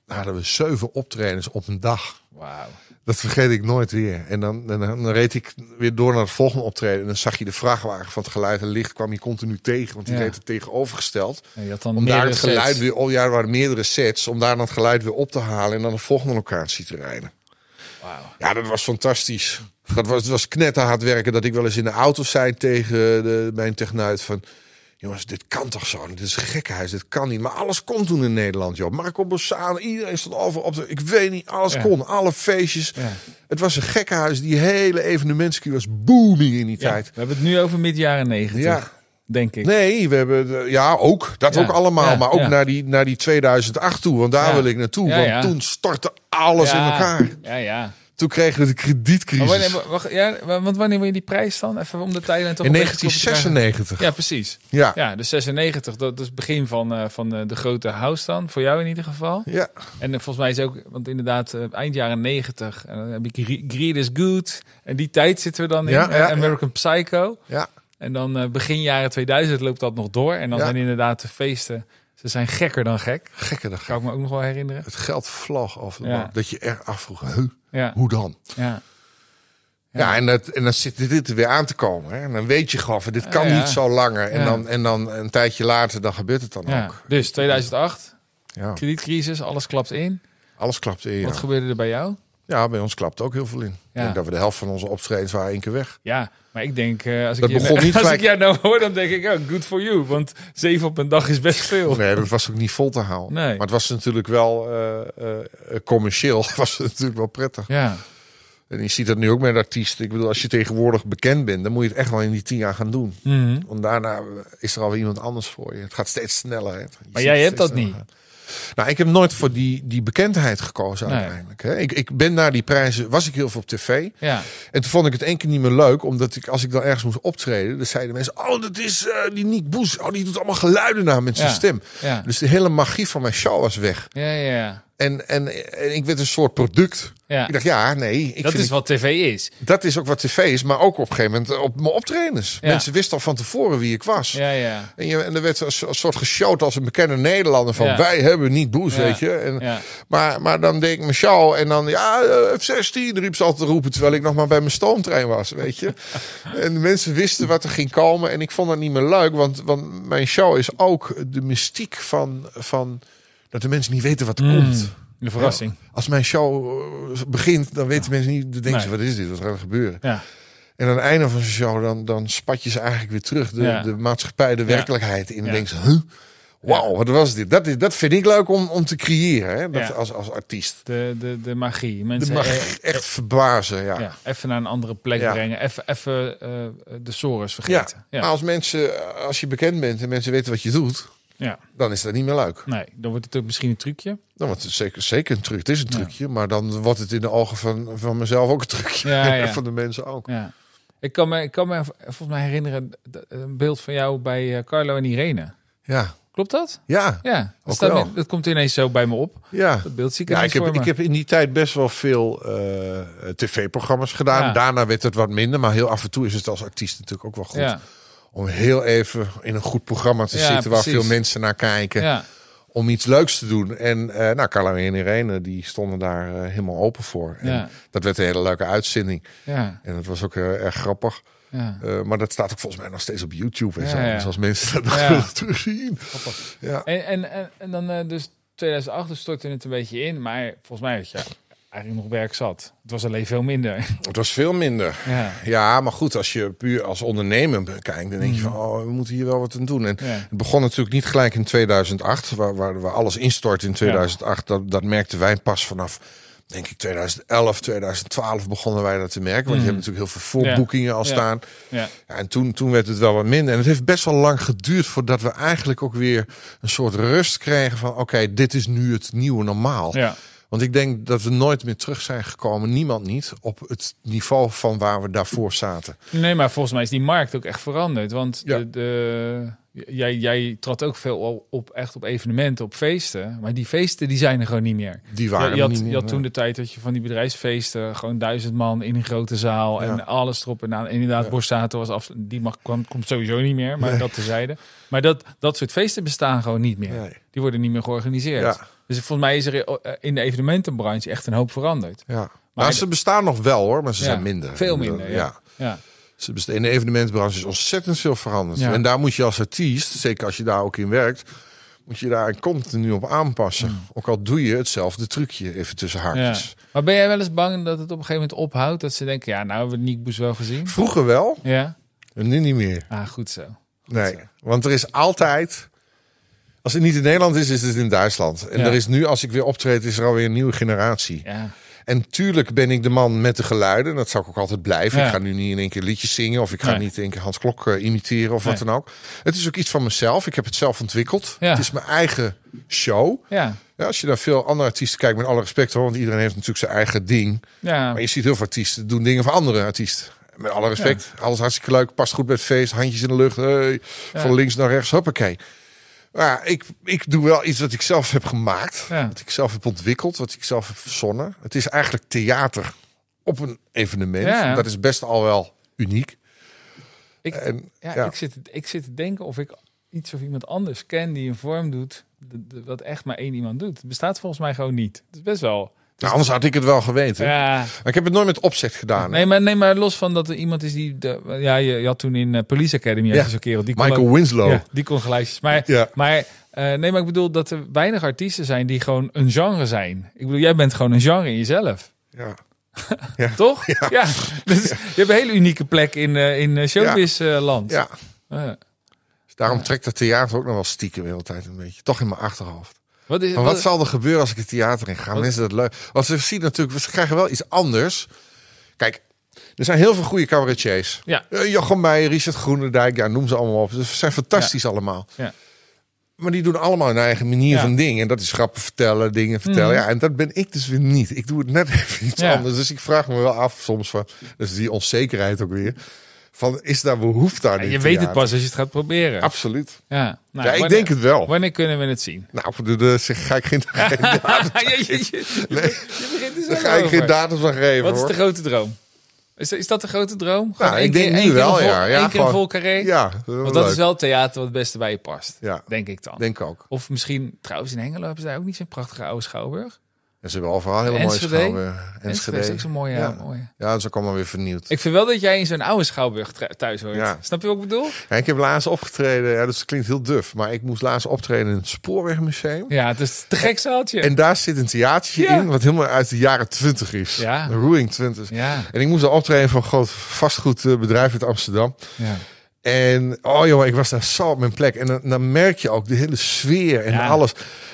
Hadden we zeven optredens op een dag. Wauw. Dat vergeet ik nooit weer. En dan, dan, dan reed ik weer door naar het volgende optreden. En dan zag je de vrachtwagen van het geluid en licht kwam je continu tegen. Want die Ja. reed er tegenovergesteld. Ja, je had dan Om daar het geluid sets. weer, oh ja, er waren meerdere sets. Om daar dan het geluid weer op te halen en dan de volgende locatie te rijden. Ja, dat was fantastisch. Dat was, het was knetterhard werken. Dat ik wel eens in de auto zei tegen de, mijn technuit van... Jongens, dit kan toch zo? Dit is een gekkenhuis, dit kan niet. Maar alles kon toen in Nederland, joh. Marco Bossaan, iedereen stond over op de... Ik weet niet, alles Ja. kon. Alle feestjes. Ja. Het was een gekkenhuis. Die hele evenementscue was booming in die Ja, tijd. we hebben het nu over mid jaren 90, Ja. denk ik. Nee, we hebben... Ja, ook. Dat Ja. ook allemaal. Ja, Maar ook ja. naar, die, naar die 2008 toe. Want daar wil ik naartoe. Ja, want toen stortte alles in elkaar. Ja, ja. Toen kregen we de Maar kredietcrisis. wanneer, wacht, ja, want wanneer wil je die prijs dan? Even om de tijden toch in een beetje te krijgen. 1996. Ja, precies. Ja. Ja, dus 96, dat is het begin van, eh, van eh, de grote house dan. Voor jou in ieder geval. Ja. En eh, volgens mij is ook, want inderdaad, eind jaren 90. En dan heb ik Gre- Greed is Good. En die tijd zitten we dan in. Ja, ja, American Psycho. Ja. En dan begin jaren 2000 loopt dat nog door. En dan zijn inderdaad de feesten. Ze zijn gekker dan gek. Gekke dag. Kan ik me ook nog wel herinneren. Het geld Ja. bank. Dat je echt afvroeg, huh, Ja, hoe dan? ja. Ja, en, dat, en dan zit dit er weer aan te komen. Hè? En dan weet je gewoon, dit kan niet zo langer. En, dan, en dan een tijdje later, dan gebeurt het dan ook. Dus 2008, Ja. kredietcrisis, alles klapt in. Alles klapt in. Wat gebeurde er bij jou? Ja, bij ons klapt ook heel veel in. Ik denk dat we de helft van onze optredens waren één keer weg. Ja, maar ik denk, eh, als, ik je, begon *laughs* niet als gelijk- ik jou nou hoor, dan denk ik, oh, good for you. Want zeven op een dag is best veel. Nee, dat was ook niet vol te houden. Nee. Maar het was natuurlijk wel eh, eh, commercieel. *laughs* was het natuurlijk wel prettig. Ja, En je ziet dat nu ook met artiesten. Ik bedoel, als je tegenwoordig bekend bent, dan moet je het echt wel in die tien jaar gaan doen. Mhm. Want daarna is er alweer iemand anders voor je. Het gaat steeds sneller. Hè. Je ziet jij hebt dat niet. gaan. Nou, ik heb nooit voor die, die bekendheid gekozen Nee. uiteindelijk. Hè. Ik, ik ben naar die prijzen, was ik heel veel op tv. ja, En toen vond ik het één keer niet meer leuk, omdat ik, als ik dan ergens moest optreden, dan zeiden mensen, oh, dat is eh, die Nick Boes. Oh, die doet allemaal geluiden na met zijn Ja. stem. ja, Dus de hele magie van mijn show was weg. ja, ja. En, en, en ik werd een soort product. Ja. Ik dacht, ja, nee. Ik Dat is wat tv is. dat is ook wat tv is, maar ook op een gegeven moment op mijn optredens. Ja. Mensen wisten al van tevoren wie ik was. Ja, ja, En, je, en er werd een een soort geshowt als een bekende Nederlander van Ja. wij hebben niet boes, weet je. En, maar, maar dan deed ik mijn show en dan ja, eh, F16 riep ze altijd te roepen terwijl ik nog maar bij mijn stoomtrein was, weet je. *laughs* en de mensen wisten wat er ging komen en ik vond dat niet meer leuk, want, want mijn show is ook de mystiek van, van dat de mensen niet weten wat er Mm. komt. De verrassing. Als mijn show eh, begint, dan weten mensen niet, dan denken Nee. ze, wat is dit, wat gaat er gebeuren? Ja. En aan het einde van zijn show, dan, dan spat je ze eigenlijk weer terug. De, Ja. de maatschappij, de werkelijkheid in. En Ja. denk ze, huh? Wauw, wat was dit? Dat, is, dat vind ik leuk om, om te creëren, hè? Dat, als, als artiest. De, de, de magie. Mensen eh, echt verbazen, ja. ja, even naar een andere plek brengen. Even, even eh, de sores vergeten. Ja. Maar als mensen, als je bekend bent en mensen weten wat je doet, Ja. dan is dat niet meer leuk. Nee, dan wordt het ook misschien een trucje. Dan wordt het zeker, zeker een truc. Het is een trucje, maar dan wordt het in de ogen van, van mezelf ook een trucje. Ja, ja. *laughs* van de mensen ook. Ja. Ik kan me, ik kan me volgens mij herinneren een beeld van jou bij eh, Carlo en Irene. Ja, Klopt dat? ja, Ja, dat, staat dat komt ineens zo bij me op. ja. Dat beeld zie ik Ja, ik heb, ik heb in die tijd best wel veel eh, tv-programma's gedaan. Daarna werd het wat minder, maar heel af en toe is het als artiest natuurlijk ook wel goed. Ja, Om heel even in een goed programma te Ja, zitten waar veel mensen naar kijken. ja, Om iets leuks te doen. En eh nou, Carlo en Irene, die stonden daar eh, helemaal open voor. En Ja. dat werd een hele leuke uitzending. ja, En dat was ook eh, erg grappig. ja. Maar dat staat ook volgens mij nog steeds op YouTube en Ja, zo. ja. Dus als mensen dat Ja. willen *laughs* terugzien. Ja. En, en, en, en dan dus 2008 dus stortte het een beetje in. Maar volgens mij had je eigenlijk nog werk zat. Het was alleen veel minder. *laughs* Het was veel minder. Ja, Ja, maar goed, als je puur als ondernemer bekijkt, dan denk je van, oh, we moeten hier wel wat aan doen. En. Ja. het begon natuurlijk niet gelijk in 2008, waar, waar, waar alles instort in 2008. Dat, dat merkten wij pas vanaf, denk ik, 2011, 2012 begonnen wij dat te merken. Want je hebt natuurlijk heel veel voorboekingen al. Ja. staan. ja, Ja, en toen, toen werd het wel wat minder. En het heeft best wel lang geduurd voordat we eigenlijk ook weer een soort rust kregen van, oké, dit is nu het nieuwe normaal. ja. Want ik denk dat we nooit meer terug zijn gekomen, niemand niet, op het niveau van waar we daarvoor zaten. Nee, maar volgens mij is die markt ook echt veranderd. Want Ja. de, de, jij, jij trad ook veel op, echt op evenementen, op feesten. Maar die feesten die zijn er gewoon niet meer. Die waren je had, niet meer, je had toen de tijd dat je van die bedrijfsfeesten gewoon duizend man in een grote zaal Ja. en alles erop en aan. En inderdaad, Ja. Borsato was af, die mag, kwam, komt sowieso niet meer, maar dat tezijde. Maar dat, dat soort feesten bestaan gewoon niet meer. Nee. Die worden niet meer georganiseerd. Ja. Dus volgens mij is er eh, in de evenementenbranche echt een hoop veranderd. Ja. Maar Maar ze bestaan nog wel hoor, maar ze Ja, zijn minder. Veel minder, ja. ja. Ze bestaan, in de evenementenbranche is ontzettend veel veranderd. Ja. En daar moet je als artiest, zeker als je daar ook in werkt, moet je daar continu op aanpassen. Ook al doe je hetzelfde trucje, even tussen. Ja. haakjes. Maar ben jij wel eens bang dat het op een gegeven moment ophoudt? Dat ze denken, ja, nou hebben we Nick Boes wel gezien. Vroeger wel, Ja? en nu niet meer. Ah, goed zo. Nee, want er is altijd... Als het niet in Nederland is, is het in Duitsland. En Ja. er is nu, als ik weer optreed, is er alweer een nieuwe generatie. Ja, En tuurlijk ben ik de man met de geluiden. Dat zou ik ook altijd blijven. Ja. Ik ga nu niet in één keer liedjes zingen. Of ik ga Nee. niet in één keer Hans Klok eh, imiteren of wat dan ook. Het is ook iets van mezelf. Ik heb het zelf ontwikkeld. Ja. Het is mijn eigen show. ja, Ja, als je naar veel andere artiesten kijkt, met alle respect hoor. Want iedereen heeft natuurlijk zijn eigen ding. ja. Maar je ziet heel veel artiesten doen dingen voor andere artiesten. Met alle respect. Alles hartstikke leuk. Past goed bij het feest. Handjes in de lucht. Hey, Van links naar rechts. Hoppakee. Maar ja, ik, ik doe wel iets wat ik zelf heb gemaakt. Ja. Wat ik zelf heb ontwikkeld. Wat ik zelf heb verzonnen. Het is eigenlijk theater op een evenement. Ja. Dat is best al wel uniek. Ik, En, ja, ja. Ik, zit, ik zit te denken of ik iets of iemand anders ken die een vorm doet wat echt maar één iemand doet. Het bestaat volgens mij gewoon niet. Het is best wel... Nou, anders had ik het wel geweten. Ja, Maar ik heb het nooit met opzet gedaan. nee maar, nee, maar los van dat er iemand is die... De, ja, je, je had toen in eh, Police Academy Ja. zo'n kerel. Die Michael Winslow. Ja, die kon geluidjes. Maar, Ja. maar eh, nee, maar ik bedoel dat er weinig artiesten zijn die gewoon een genre zijn. Ik bedoel, jij bent gewoon een genre in jezelf. Ja. *laughs* Toch? Ja. *laughs* Dus je hebt een hele unieke plek in, eh in showbiz-land. ja. Dus daarom trekt het theater ook nog wel stiekem de hele tijd een beetje. Toch in mijn achterhoofd. Wat is, Maar wat zal er gebeuren als ik het theater in ga? Mensen dat leuk. Want ze zien natuurlijk, ze krijgen wel iets anders. Kijk, er zijn heel veel goede cabaretiers. Ja. Eh, Jochem Meijer, Richard Groenendijk, ja, noem ze allemaal op. Ze zijn fantastisch allemaal. Ja. Maar die doen allemaal hun eigen manier Ja. Mhm. van dingen. En dat is grappen vertellen, dingen vertellen. Ja, en dat ben ik dus weer niet. Ik doe het net *laughs* even iets anders. Dus ik vraag me wel af soms van, dus die onzekerheid ook weer. Van, is daar behoefte aan? in je weet het pas als je het gaat proberen. Absoluut. Ja, nou, ja, ik wanneer- denk het wel. Wanneer kunnen we het zien? Nou, de, de, zeg, ga ik geen, *laughs* geen datum- Nee. daar ga ik geen datum van geven Wat is de grote droom? Is, is dat de grote droom? Gewoon Nou, ik denk nu wel, vol, ja. Ja, keer gewoon- vol carré? Ja, Want dat is wel theater wat het beste bij je past. Ja. Denk ik dan. Denk ook. Of misschien, trouwens in Hengelo hebben ze daar ook niet zo'n prachtige oude schouwburg. En ze hebben overal hele mooie Enschede? schouwburgen. Enschede is ook zo mooi, ja. Ja. mooi. Ja, dat is ook allemaal weer vernieuwd. Ik vind wel dat jij in zo'n oude schouwburg thuis hoort. Ja. Snap je wat ik bedoel? Ja, ik heb laatst opgetreden, ja, dus dat klinkt heel duf, maar ik moest laatst optreden in het Spoorwegmuseum. Ja, het is te gek zaaltje. En daar zit een theatertje Ja. in, wat helemaal uit de jaren 20 is. Ja. De Roering 20. Ja, En ik moest daar optreden voor een groot vastgoedbedrijf uit Amsterdam. ja. En oh joh, ik was daar zo op mijn plek. En dan, dan merk je ook de hele sfeer en alles.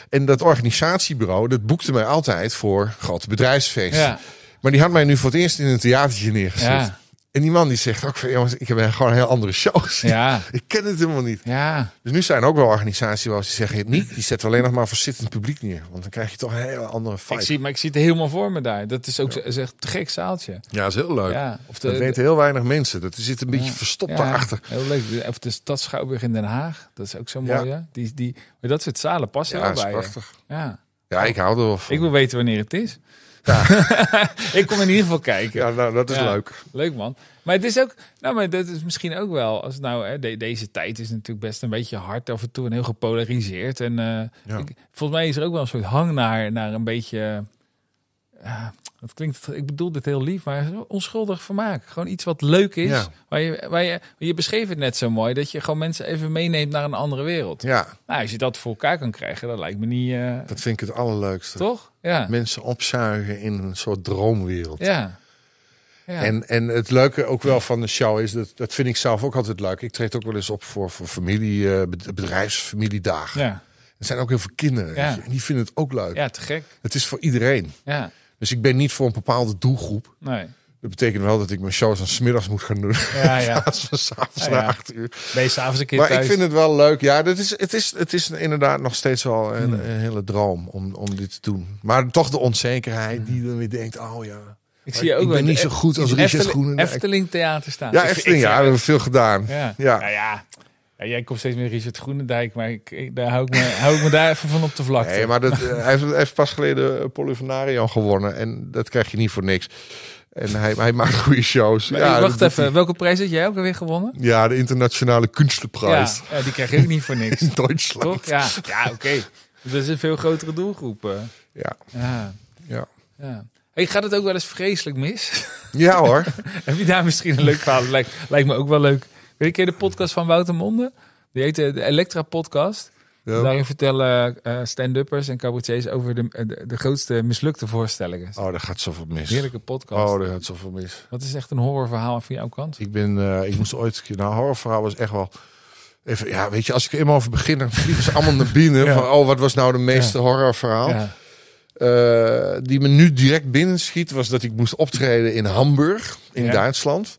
En dat organisatiebureau, dat boekte mij altijd voor grote bedrijfsfeesten. Ja, Maar die had mij nu voor het eerst in een theatertje neergezet. ja, En die man die zegt ook van, jongens, ik heb gewoon een heel andere show gezien. ja, *laughs* Ik ken het helemaal niet. ja. Dus nu zijn er ook wel organisaties waar ze zeggen, niet, die zetten alleen nog maar voor zittend publiek neer. Want dan krijg je toch een hele andere Ik vibe. zie, maar ik zie het helemaal voor me daar. Dat is ook zo- is echt een gek zaaltje. Ja, dat is heel leuk. Ja, of de, dat weten heel weinig mensen. Dat zit een beetje Ja. verstopt ja, daarachter. Heel leuk. Of de Stad Schouwburg in Den Haag. Dat is ook zo Ja. mooi? Die, die, maar dat soort zalen passen Ja, wel bij je. prachtig. Ja. Ja, ik hou er wel van. Ik wil weten wanneer het is. *laughs* ik kom in ieder geval kijken. Ja, nou, dat is Ja. leuk. Leuk man. Maar het is ook, nou, maar dat is misschien ook wel, als nou, hè, de- deze tijd is natuurlijk best een beetje hard af en toe en heel gepolariseerd. En eh, Ja. ik, volgens mij is er ook wel een soort hang naar, naar een beetje, ja, dat klinkt, ik bedoel dit heel lief, maar onschuldig vermaak. Gewoon iets wat leuk is. Ja. Waar je, waar je, je beschreef het net zo mooi, dat je gewoon mensen even meeneemt naar een andere wereld. Ja, Nou, als je dat voor elkaar kan krijgen, dat lijkt me niet, eh, dat vind ik het allerleukste. toch? Ja. Mensen opzuigen in een soort droomwereld. Ja. ja. En, en het leuke ook wel van de show is, dat, dat vind ik zelf ook altijd leuk. Ik treed ook wel eens op voor, voor familie, eh, bed- bedrijfsfamiliedagen. ja. Er zijn ook heel veel kinderen. Ja. En die vinden het ook leuk. ja, te gek. Het is voor iedereen. Ja, Dus ik ben niet voor een bepaalde doelgroep. nee. Dat betekent wel dat ik mijn shows aan smiddags moet gaan doen. Ja, ja. *laughs* Van s'avonds Ja, acht uur. Ben je s'avonds een keer Maar thuis? ik vind het wel leuk. Ja, dat is, het, is, het is inderdaad nog steeds wel een, Hmm. een hele droom om, om dit te doen. Maar toch de onzekerheid die dan weer denkt, oh ja. Ik zie je ook ik ben niet zo goed als Richard Efteling- Groenendijk. Efteling Theater staan. Ja, Efteling, ja, we hebben veel gedaan. ja. Ja. Nou ja. Ja, jij komt steeds meer Richard Groenendijk, maar ik, ik- daar hou ik, me, hou ik me daar even van op de vlakte. Nee, maar dat, eh, hij, heeft, pas geleden eh, Polifenario gewonnen. En dat krijg je niet voor niks. En hij, hij maakt *laughs* goede shows. Maar ja, wacht even, welke prijs had jij ook alweer gewonnen? Ja, de internationale kunstenprijs. Ja, die krijg je ook niet voor *laughs* niks. In Duitsland. Toch? Ja, ja oké. Dat is een veel grotere doelgroep. eh. Ja, Ja, ja. ja. Hey, gaat het ook wel eens vreselijk mis? ja hoor. *laughs* Heb je daar misschien een leuk verhaal? Lijkt, lijkt me ook wel leuk. Weet je de podcast van Wouter Monde? Die heet eh, de Elektra Podcast. Ja. Daarin vertellen eh, stand-uppers en cabaretiers over de, de, de grootste mislukte voorstellingen. Oh, daar gaat zoveel mis. Heerlijke podcast. Oh, daar gaat zoveel mis. Wat is echt een horrorverhaal van jouw kant? Ik ben, eh, ik moest ooit, nou, horrorverhaal was echt wel. Even, ja, weet je, als ik er eenmaal over begin, dan vliegen ze allemaal naar binnen. Ja. Van, oh, wat was nou de meeste horrorverhaal? Ja. Eh, die me nu direct binnenschiet, was dat ik moest optreden in Hamburg, in. Duitsland.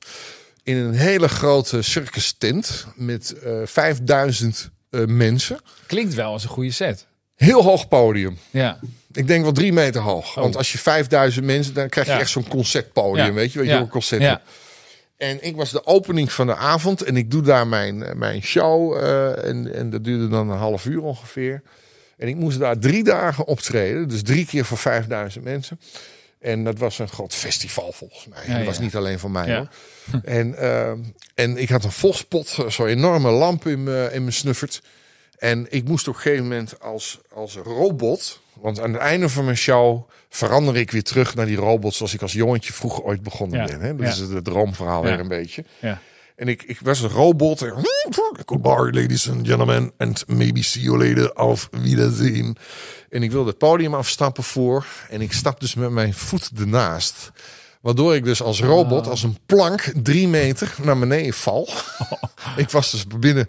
In een hele grote circus tent met eh 5000 eh, mensen. Klinkt wel als een goede set. Heel hoog podium. Ja. Ik denk wel drie meter hoog. Want als je 5000 mensen, dan krijg je Ja. echt zo'n concertpodium. Ja. Weet je, weet je Ja. concert. Ja. En ik was de opening van de avond en ik doe daar mijn, eh, mijn show. en, en dat duurde dan een half uur ongeveer. En ik moest daar drie dagen optreden. Dus drie keer voor 5000 mensen. En dat was een groot festival volgens mij. Ja, dat was ja. niet alleen van mij Ja. hoor. *laughs* En, eh, en ik had een volspot, eh, zo'n enorme lamp in mijn in mijn snuffert. En ik moest op een gegeven moment als, als robot... Want aan het einde van mijn show verander ik weer terug naar die robot... zoals ik als jongetje vroeger ooit begonnen ben. Hè? Dat is het droomverhaal weer een beetje. Ja. En ik, ik was een robot. En, Goodbye, ladies and gentlemen. And maybe see you later. Auf Wiedersehen. En ik wilde het podium afstappen voor. En ik stap dus met mijn voet ernaast. Waardoor ik dus als robot, als een plank, drie meter naar beneden val. *laughs* ik was dus binnen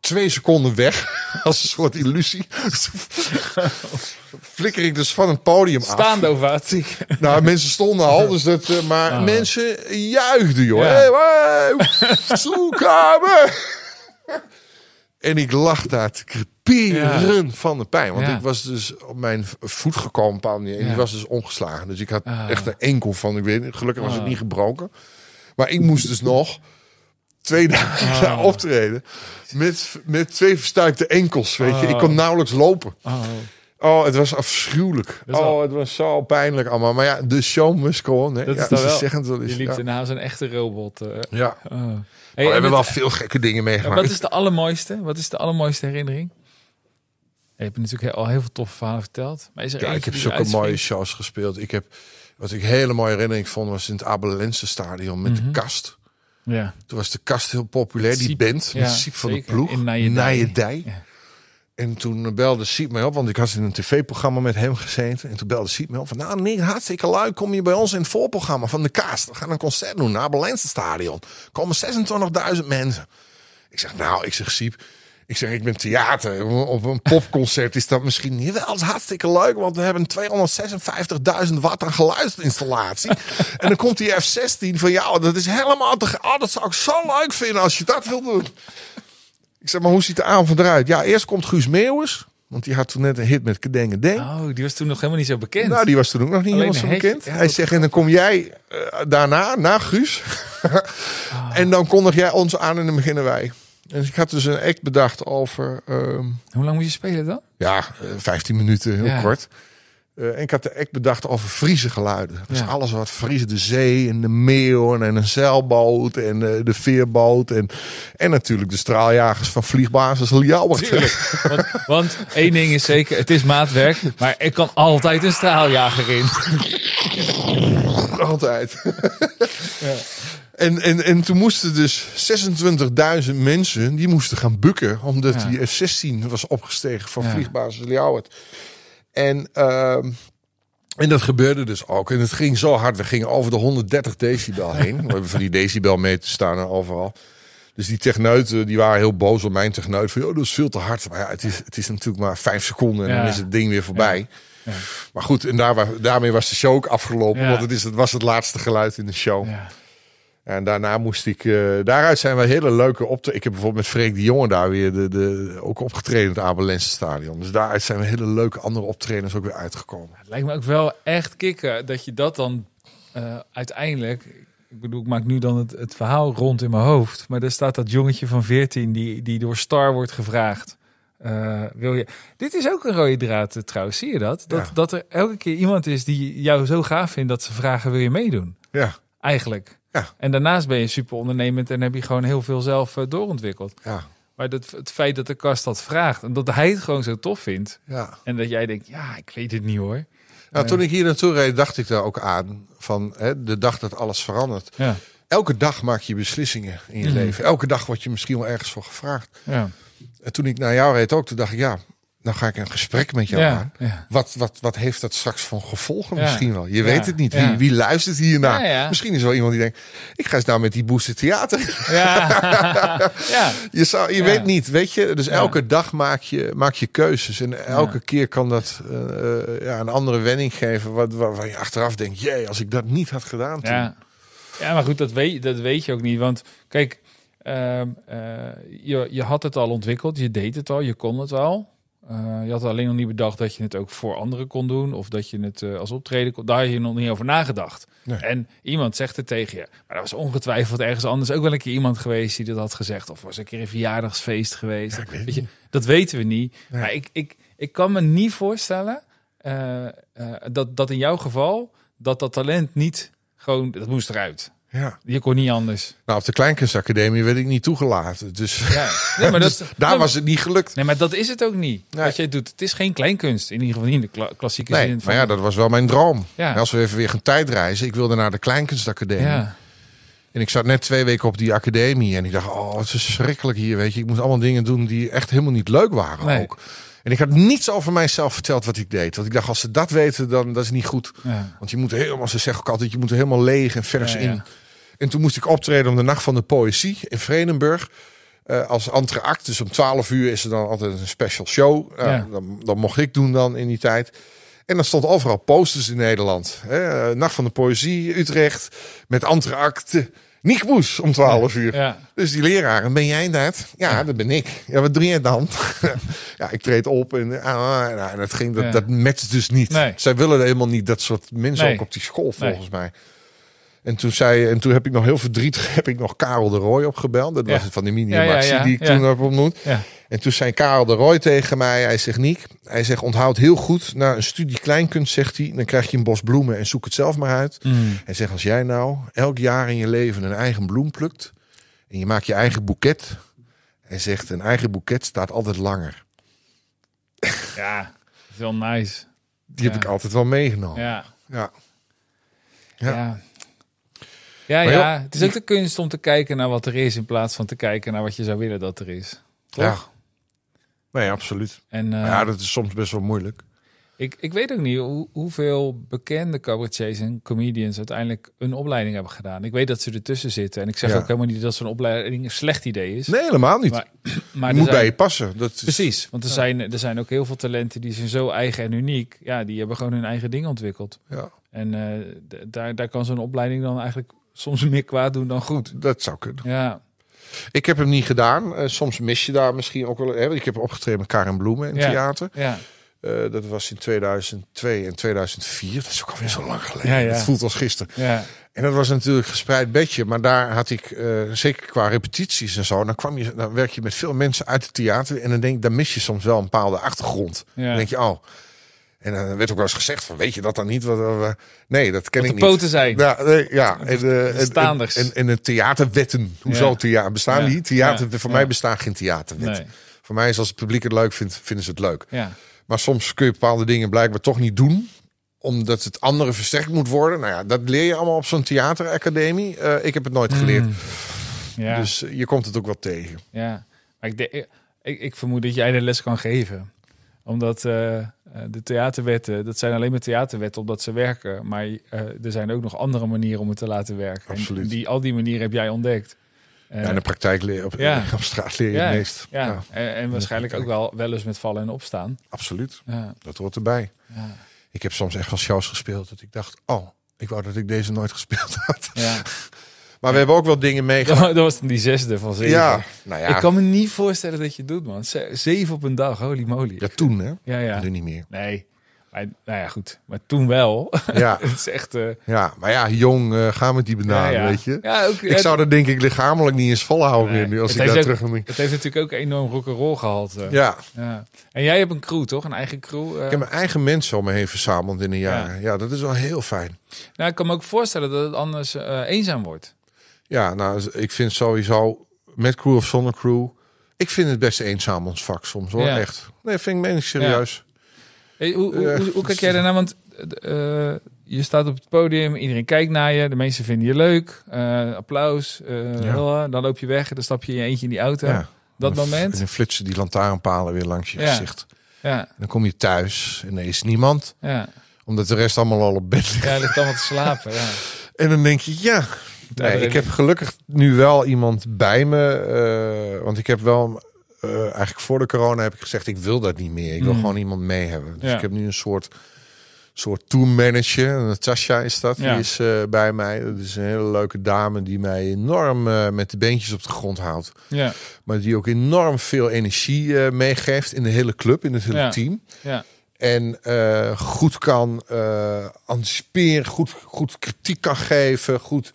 twee seconden weg. *laughs* Als een soort illusie. *laughs* Flikker ik dus van het podium af. Staande ovatie. *laughs* Nou, mensen stonden al, dus dat, eh, maar mensen juichten, joh. Ja. Hey, en ik lag daar te creperen van de pijn. Want Ja. ik was dus op mijn voet gekomen een. En Ja. die was dus ongeslagen. Dus ik had Ah. echt een enkel van. Ik weet niet, gelukkig was het Ah. niet gebroken. Maar ik moest dus nog twee *laughs* dagen daar optreden. Met, met twee verstuikte enkels, weet je. Ik kon nauwelijks lopen. Oh. Oh, het was afschuwelijk. Dat Oh, het was zo pijnlijk allemaal. Maar ja, de show must go on. Hè? Dat ja, is wel. zeggen. Je liep ja. daarna een echte robot. eh. Ja. Oh. Hey, we en hebben het- wel veel gekke dingen Ja, meegemaakt. wat is de allermooiste? Wat is de allermooiste herinnering? Je hebt natuurlijk al heel veel toffe verhalen verteld. Maar is er Ja, ik heb zulke mooie shows gespeeld. Ik heb, wat ik hele mooie herinnering vond, was in het Abelense stadion met Mhm. de kast. Ja. Toen was de kast heel populair, Met die Siep. band met Ja, Siep van de ploeg. In Nijedij. Ja. En toen belde Siep mij op, want ik had in een tv-programma met hem gezeten. En toen belde Siep mij op van, nou nee, hartstikke leuk. Kom je bij ons in het voorprogramma van de Kast. We gaan een concert doen naar Abelense stadion. Komen 26.000 mensen. Ik zeg, nou, ik zeg Siep. Ik zeg, ik ben theater. Op een popconcert is dat misschien niet wel. Is hartstikke leuk, want we hebben 256.000 watt aan geluidsinstallatie. *laughs* en dan komt die F-16 van jou. Dat is helemaal te... Oh, dat zou ik zo leuk vinden als je dat wil doen. Ik zeg, maar hoe ziet de avond eruit? Ja, eerst komt Guus Meeuwis. Want die had toen net een hit met Kedenge Deng. Oh, die was toen nog helemaal niet zo bekend. Nou, die was toen ook nog niet helemaal zo bekend. Ja, Hij zegt, en dan kom jij eh, daarna, na Guus. *laughs* Ah. En dan kondig jij ons aan en dan beginnen wij. En ik had dus een act bedacht over, ehm, Hoe lang moet je spelen dan? ja, eh, 15 minuten, heel Ja. kort. Eh, en ik had de act bedacht over Friese geluiden. Dus Ja. alles wat Friese, de zee en de meeuw en een zeilboot en eh, de veerboot. En, en natuurlijk de straaljagers van vliegbasis Ljouwert. Want, want één ding is zeker, het is maatwerk. Maar er kan altijd een straaljager in. Altijd. En, en, en toen moesten dus 26.000 mensen, die moesten gaan bukken. Omdat Ja. die F-16 was opgestegen van Ja. vliegbasis Ljouwert. En, ehm, en dat gebeurde dus ook. En het ging zo hard. We gingen over de 130 decibel heen. *laughs* We hebben van die decibelmeters staan er overal. Dus die techneuten die waren heel boos op mijn techneut. Van, "Joh, dat is veel te hard. Maar ja, het is, het is natuurlijk maar vijf seconden en Ja. dan is het ding weer voorbij. Ja. Maar goed, en daar, daarmee was de show ook afgelopen. Want het, is, het was het laatste geluid in de show. En daarna moest ik... eh, daaruit zijn we hele leuke op. Ik heb bijvoorbeeld met Freek de Jonge daar weer de, de, ook opgetreden in het Abelense stadion. Dus daaruit zijn we hele leuke andere optredens ook weer uitgekomen. Het lijkt me ook wel echt kicken dat je dat dan eh, uiteindelijk... Ik bedoel, ik maak nu dan het, het verhaal rond in mijn hoofd. Maar daar staat dat jongetje van 14 die, die door Star wordt gevraagd. eh, wil je... Dit is ook een rode draad trouwens, zie je dat? Dat, Ja. dat er elke keer iemand is die jou zo gaaf vindt dat ze vragen wil je meedoen. Ja, Eigenlijk. Ja. En daarnaast ben je super ondernemend en heb je gewoon heel veel zelf eh, doorontwikkeld. ja, Maar dat, het feit dat de kast dat vraagt en dat hij het gewoon zo tof vindt. ja. En dat jij denkt, ja, ik weet het niet hoor. Nou, toen ik hier naartoe reed, dacht ik daar ook aan. Van hè, de dag dat alles verandert. Ja, Elke dag maak je beslissingen in je Mhm. leven. Elke dag word je misschien wel ergens voor gevraagd. ja, En toen ik naar jou reed ook, toen dacht ik, ja, nou ga ik een gesprek met jou ja, aan. ja. Wat, wat, wat heeft dat straks van gevolgen Ja. misschien wel? Je weet het niet. Wie, wie luistert ja. Misschien is er wel iemand die denkt, ik ga eens nou met die Booster Theater. Ja. *laughs* ja. Je, zou, je weet niet, weet je? Dus elke dag maak je, maak je keuzes. En elke keer kan dat eh, eh, ja, een andere wending geven. Wat, waarvan je achteraf denkt, jee, als ik dat niet had gedaan toen. Ja. ja, maar goed, dat weet, dat weet je ook niet. Want kijk, ehm, eh, je, je had het al ontwikkeld, je deed het al, je kon het al. Eh, je had alleen nog niet bedacht dat je het ook voor anderen kon doen. Of dat je het eh, als optreden kon. Daar had je nog niet over nagedacht. Nee. En iemand zegt het tegen je. Maar er was ongetwijfeld ergens anders ook wel een keer iemand geweest die dat had gezegd. Of was een keer een verjaardagsfeest geweest. Ja, weet je, dat weten we niet. Nee. Maar ik, ik, ik kan me niet voorstellen eh, dat, dat in jouw geval dat dat talent niet gewoon, dat moest eruit. Ja. Je kon niet anders. Nou, op de Kleinkunstacademie werd ik niet toegelaten. Dus, Ja. Nee, maar *laughs* dat, dus daar was het niet gelukt. nee, maar dat is het ook niet. Nee. Wat jij doet, het is geen kleinkunst. In ieder geval niet in de kla- klassieke Nee, zin. Van, maar ja, dat was wel mijn droom. Ja. Als we even weer gaan tijdreizen. Ik wilde naar de Kleinkunstacademie. ja. En ik zat net twee weken op die academie. En ik dacht, oh, het is verschrikkelijk hier, weet je. Ik moest allemaal dingen doen die echt helemaal niet leuk waren ook. En ik had niets over mijzelf verteld wat ik deed. Want ik dacht, als ze dat weten, dan dat is niet goed. Ja. Want je moet helemaal, ze zeggen ook altijd, je moet er helemaal leeg en vers Ja, in. En toen moest ik optreden om de Nacht van de Poëzie in Vredenburg. Eh, als entreact, dus om 12 uur is er dan altijd een special show. Ja. dan, dan mocht ik doen dan in die tijd. En dan stond overal posters in Nederland. Hè, Nacht van de Poëzie, Utrecht, met entreact. Niek Boes om 12 uur. Ja. Dus die leraar, en ben jij dat? Ja, dat ben ik. Ja, wat doe jij dan? *laughs* ja, ik treed op en, ah, nou, en dat, ging, dat, Ja. dat matcht dus niet. Nee. Zij willen helemaal niet dat soort mensen Nee. ook op die school, Nee. volgens mij. En toen, zei, en toen heb ik nog heel verdrietig *laughs* heb ik nog Karel de Roy opgebeld. Dat was het van die mini Ja, ja, Maxi ja, die ik toen heb ontmoet. En toen zei Karel de Roy tegen mij, hij zegt Niek, hij zegt onthoud heel goed, na een studie kleinkunst zegt hij, dan krijg je een bos bloemen en zoek het zelf maar uit. Mm. Hij zegt als jij nou elk jaar in je leven een eigen bloem plukt en je maakt je eigen boeket. Hij zegt een eigen boeket staat altijd langer. *laughs* Ja, dat is wel nice. Die Ja. heb ik altijd wel meegenomen. Ja. Ja. Ja. Ja. Ja, ja, joh, het is ook de kunst om te kijken naar wat er is in plaats van te kijken naar wat je zou willen dat er is. Toch? Ja. Nee, absoluut. En eh, ja, dat is soms best wel moeilijk. ik, ik weet ook niet hoe, hoeveel bekende cabaretiers en comedians uiteindelijk een opleiding hebben gedaan. Ik weet dat ze ertussen zitten. En ik zeg Ja. ook helemaal niet dat zo'n opleiding een slecht idee is. Nee, helemaal niet. Maar, *clears throat* moet zijn- bij je passen. Dat is, Precies, want er, zijn, er zijn ook heel veel talenten die zijn zo eigen en uniek. Ja, die hebben gewoon hun eigen ding ontwikkeld. Ja, En eh, daar, daar kan zo'n opleiding dan eigenlijk soms meer kwaad doen dan goed. dat zou kunnen. Ja, Ik heb hem niet gedaan. Eh, soms mis je daar misschien ook wel. Hè? Ik heb opgetreden met Karen Bloemen in het Ja. theater. ja, Eh, dat was in 2002 en 2004. Dat is ook alweer zo lang geleden. Ja, ja. Het voelt als gisteren. ja, En dat was natuurlijk gespreid bedje. Maar daar had ik, eh, zeker qua repetities en zo... Dan, kwam je, dan werk je met veel mensen uit het theater. En dan denk ik, dan mis je soms wel een bepaalde achtergrond. ja. Dan denk je, oh... En dan werd ook wel eens gezegd van, weet je dat dan niet? Wat, nee, dat ken Wat ik de niet. poten zijn. Ja, nee, ja. *laughs* En, eh, en, staanders. en, en, de theaterwetten. Hoezo Ja. theater? Bestaan Ja. die? Theater, Ja. Voor mij bestaan geen theaterwetten. Nee, Voor mij is als het publiek het leuk vindt, vinden ze het leuk. ja. Maar soms kun je bepaalde dingen blijkbaar toch niet doen. Omdat het andere versterkt moet worden. Nou ja, dat leer je allemaal op zo'n theateracademie. Eh, ik heb het nooit geleerd. Mm. Ja, Dus eh, je komt het ook wel tegen. ja. Maar ik, ik, ik vermoed dat jij de les kan geven. Omdat de theaterwetten, dat zijn alleen maar theaterwetten omdat ze werken. Maar eh, er zijn ook nog andere manieren om het te laten werken. En Absoluut. die, al die manieren heb jij ontdekt. Eh, ja, in de praktijk leer op, Ja. *laughs* op straat leer je ja, het meest. Ja, En, en waarschijnlijk ook wel, wel eens met vallen en opstaan. absoluut. Ja, Dat hoort erbij. ja, Ik heb soms echt wel shows gespeeld dat ik dacht... oh, ik wou dat ik deze nooit gespeeld had. ja. *laughs* Maar we hebben ook wel dingen meegemaakt. Dat was dan die zesde van zeven. Ja, nou ja. Ik kan me niet voorstellen dat je doet, man. Ze- Zeven op een dag, holy moly. Ja, toen hè. Ja, ja. Nu niet meer. Nee, maar, nou ja, goed. Maar toen wel. *laughs* Ja, het is echt... eh ja maar ja, jong, eh gaan met die bananen, ja, ja. weet je. Ja, ook, Ik zou dat denk ik lichamelijk niet eens volhouden Nee. meer nu als Het ik daar ook- terug denk. Het heeft natuurlijk ook enorm rock'n'roll gehad. eh. Ja, Ja. En jij hebt een crew, toch? Een eigen crew? ik heb mijn eigen mensen om me heen verzameld in een jaar. Ja, dat is wel heel fijn. Nou, ik kan me ook voorstellen dat het anders eenzaam wordt. Ja, nou, ik vind sowieso met crew of zonder crew. Ik vind het best eenzaam ons vak soms hoor, Ja. echt. Nee, vind ik meen ik serieus. Hey, hoe, hoe, Eh, hoe, hoe kijk jij daarnaar? Want eh, je staat op het podium, iedereen kijkt naar je, de mensen vinden je leuk, eh, applaus. eh, Ja. Dan loop je weg en dan stap je in je eentje in die auto. Ja. Dat dan- moment? En dan flitsen die lantaarnpalen weer langs je Ja. gezicht. Ja, dan kom je thuis en er is niemand. ja. Omdat de rest allemaal al op bed ligt. Ja, ligt allemaal te slapen. Ja. *laughs* En dan denk je, ja. Nee, ik heb gelukkig nu wel iemand bij me. eh, want ik heb wel, eh, eigenlijk voor de corona heb ik gezegd, ik wil dat niet meer. Ik wil Mm. gewoon iemand mee hebben. Dus Ja. ik heb nu een soort, soort tourmanager. Natasja is dat, Ja. die is eh, bij mij. Dat is een hele leuke dame die mij enorm met de beentjes op de grond houdt. Ja, Maar die ook enorm veel energie meegeeft in de hele club, in het hele Ja. team. ja, En goed kan eh anticiperen, goed, goed kritiek kan geven, goed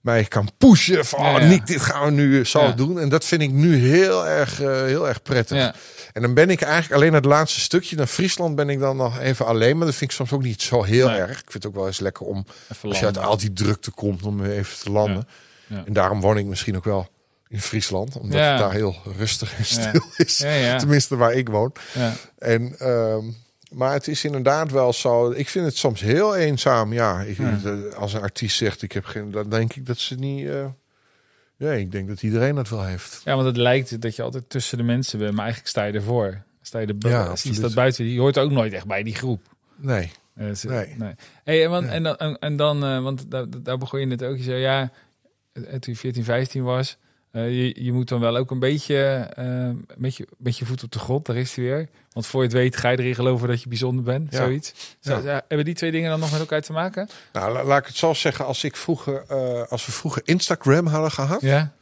mij kan pushen van, Ja, oh. Nick, dit gaan we nu zo Ja. doen. En dat vind ik nu heel erg, eh, heel erg prettig. ja. En dan ben ik eigenlijk alleen het laatste stukje naar Friesland ben ik dan nog even alleen. Maar dat vind ik soms ook niet zo heel Nee. erg. Ik vind het ook wel eens lekker om, als je uit al die drukte komt, om even te landen. En daarom woon ik misschien ook wel in Friesland. Omdat het daar heel rustig en stil is. Ja, ja. Tenminste waar ik woon. ja. En, ehm, maar het is inderdaad wel zo. Ik vind het soms heel eenzaam. Ja, ik, Ja. de- als een artiest zegt: Ik heb geen. Dan denk ik dat ze niet. eh ja, ik denk dat iedereen dat wel heeft. Ja, want het lijkt dat je altijd tussen de mensen bent, maar eigenlijk sta je ervoor. Sta je er Ja, je staat buiten, je hoort ook nooit echt bij die groep. Nee. Eh, ze- Nee. Hey, en, want, Nee. en dan, en, dan eh, want daar, daar begon je net ook, je zei ja, eh, toen je 14, 15 was, eh, je, je moet dan wel ook een beetje eh, met, je, met je voet op de grond, daar is hij weer. Want voor je het weet ga je erin geloven dat je bijzonder bent, Ja. zoiets. Zo, Ja. hebben die twee dingen dan nog met elkaar te maken? Nou, la- laat ik het zo zeggen. Als, ik vroeger, eh, als we vroeger Instagram hadden gehad. Ja,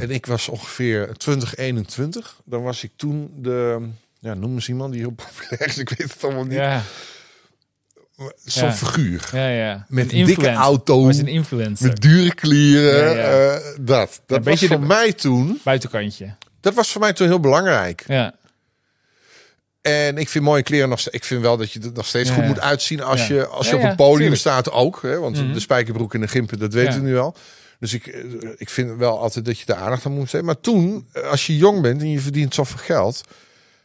En ik was ongeveer 2021. Dan was ik toen de. Ja, noem eens iemand die heel *laughs* populair is. Ik weet het allemaal niet. ja, Zo'n Ja. figuur. ja, ja. Met Een dikke influencer. auto. Was een influencer. Met dure. Ja, ja. eh, dat. Dat was voor mij toen. Buitenkantje. Dat was voor mij toen heel belangrijk. Ja, En ik vind mooie kleren nog. Ik vind wel dat je er nog steeds goed moet uitzien als je, als je op een podium tuurlijk. staat ook. Hè? Want Mhm. de spijkerbroek en de gimpen, dat weten we nu al. Dus ik, eh, ik vind wel altijd dat je de aandacht aan moet hebben. Maar toen, eh, als je jong bent en je verdient zoveel geld.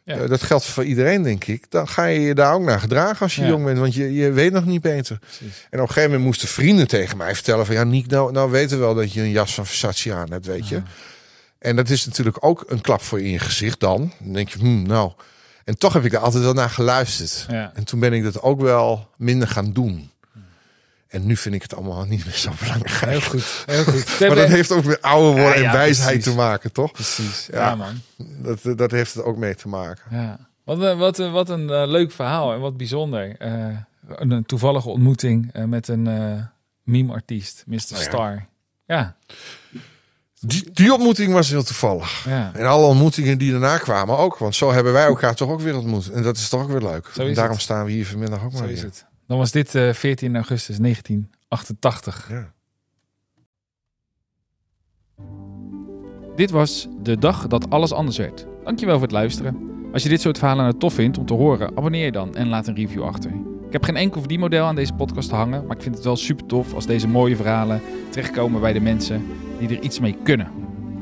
Ja. Eh, dat geldt voor iedereen, denk ik. Dan ga je je daar ook naar gedragen als je Ja. jong bent. Want je, je weet nog niet beter. Precies. En op een gegeven moment moesten vrienden tegen mij vertellen van... ja, Niek, nou, nou weten we wel dat je een jas van Versace aan hebt, weet je. En dat is natuurlijk ook een klap voor je in je gezicht dan. Dan denk je, hmm, nou... En toch heb ik daar altijd wel naar geluisterd. Ja. En toen ben ik dat ook wel minder gaan doen. En nu vind ik het allemaal niet meer zo belangrijk. Heel goed. Heel goed. *laughs* Maar dat heeft ook met ouder worden Ja, en wijsheid precies. te maken, toch? Precies. Ja, Ja. man. Dat, dat heeft het ook mee te maken. Ja. Wat, een- wat, een- wat een eh, leuk verhaal en wat bijzonder. Eh, een, toevallige ontmoeting eh, met een eh meme-artiest, Mr. ja. Star. Ja, Die, die ontmoeting was heel toevallig. ja. En alle ontmoetingen die daarna kwamen ook. Want zo hebben wij elkaar toch ook weer ontmoet. En dat is toch ook weer leuk. Zo is En daarom het. staan we hier vanmiddag ook Zo maar is weer. het. Dan was dit eh 14 augustus 1988. Ja. Dit was de dag dat alles anders werd. Dankjewel voor het luisteren. Als je dit soort verhalen nou tof vindt om te horen, abonneer je dan en laat een review achter. Ik heb geen enkel verdienmodel aan deze podcast te hangen, maar ik vind het wel super tof als deze mooie verhalen terechtkomen bij de mensen die er iets mee kunnen.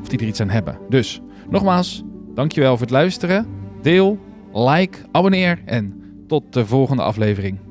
Of die er iets aan hebben. Dus, nogmaals, dankjewel voor het luisteren. Deel, like, abonneer en tot de volgende aflevering.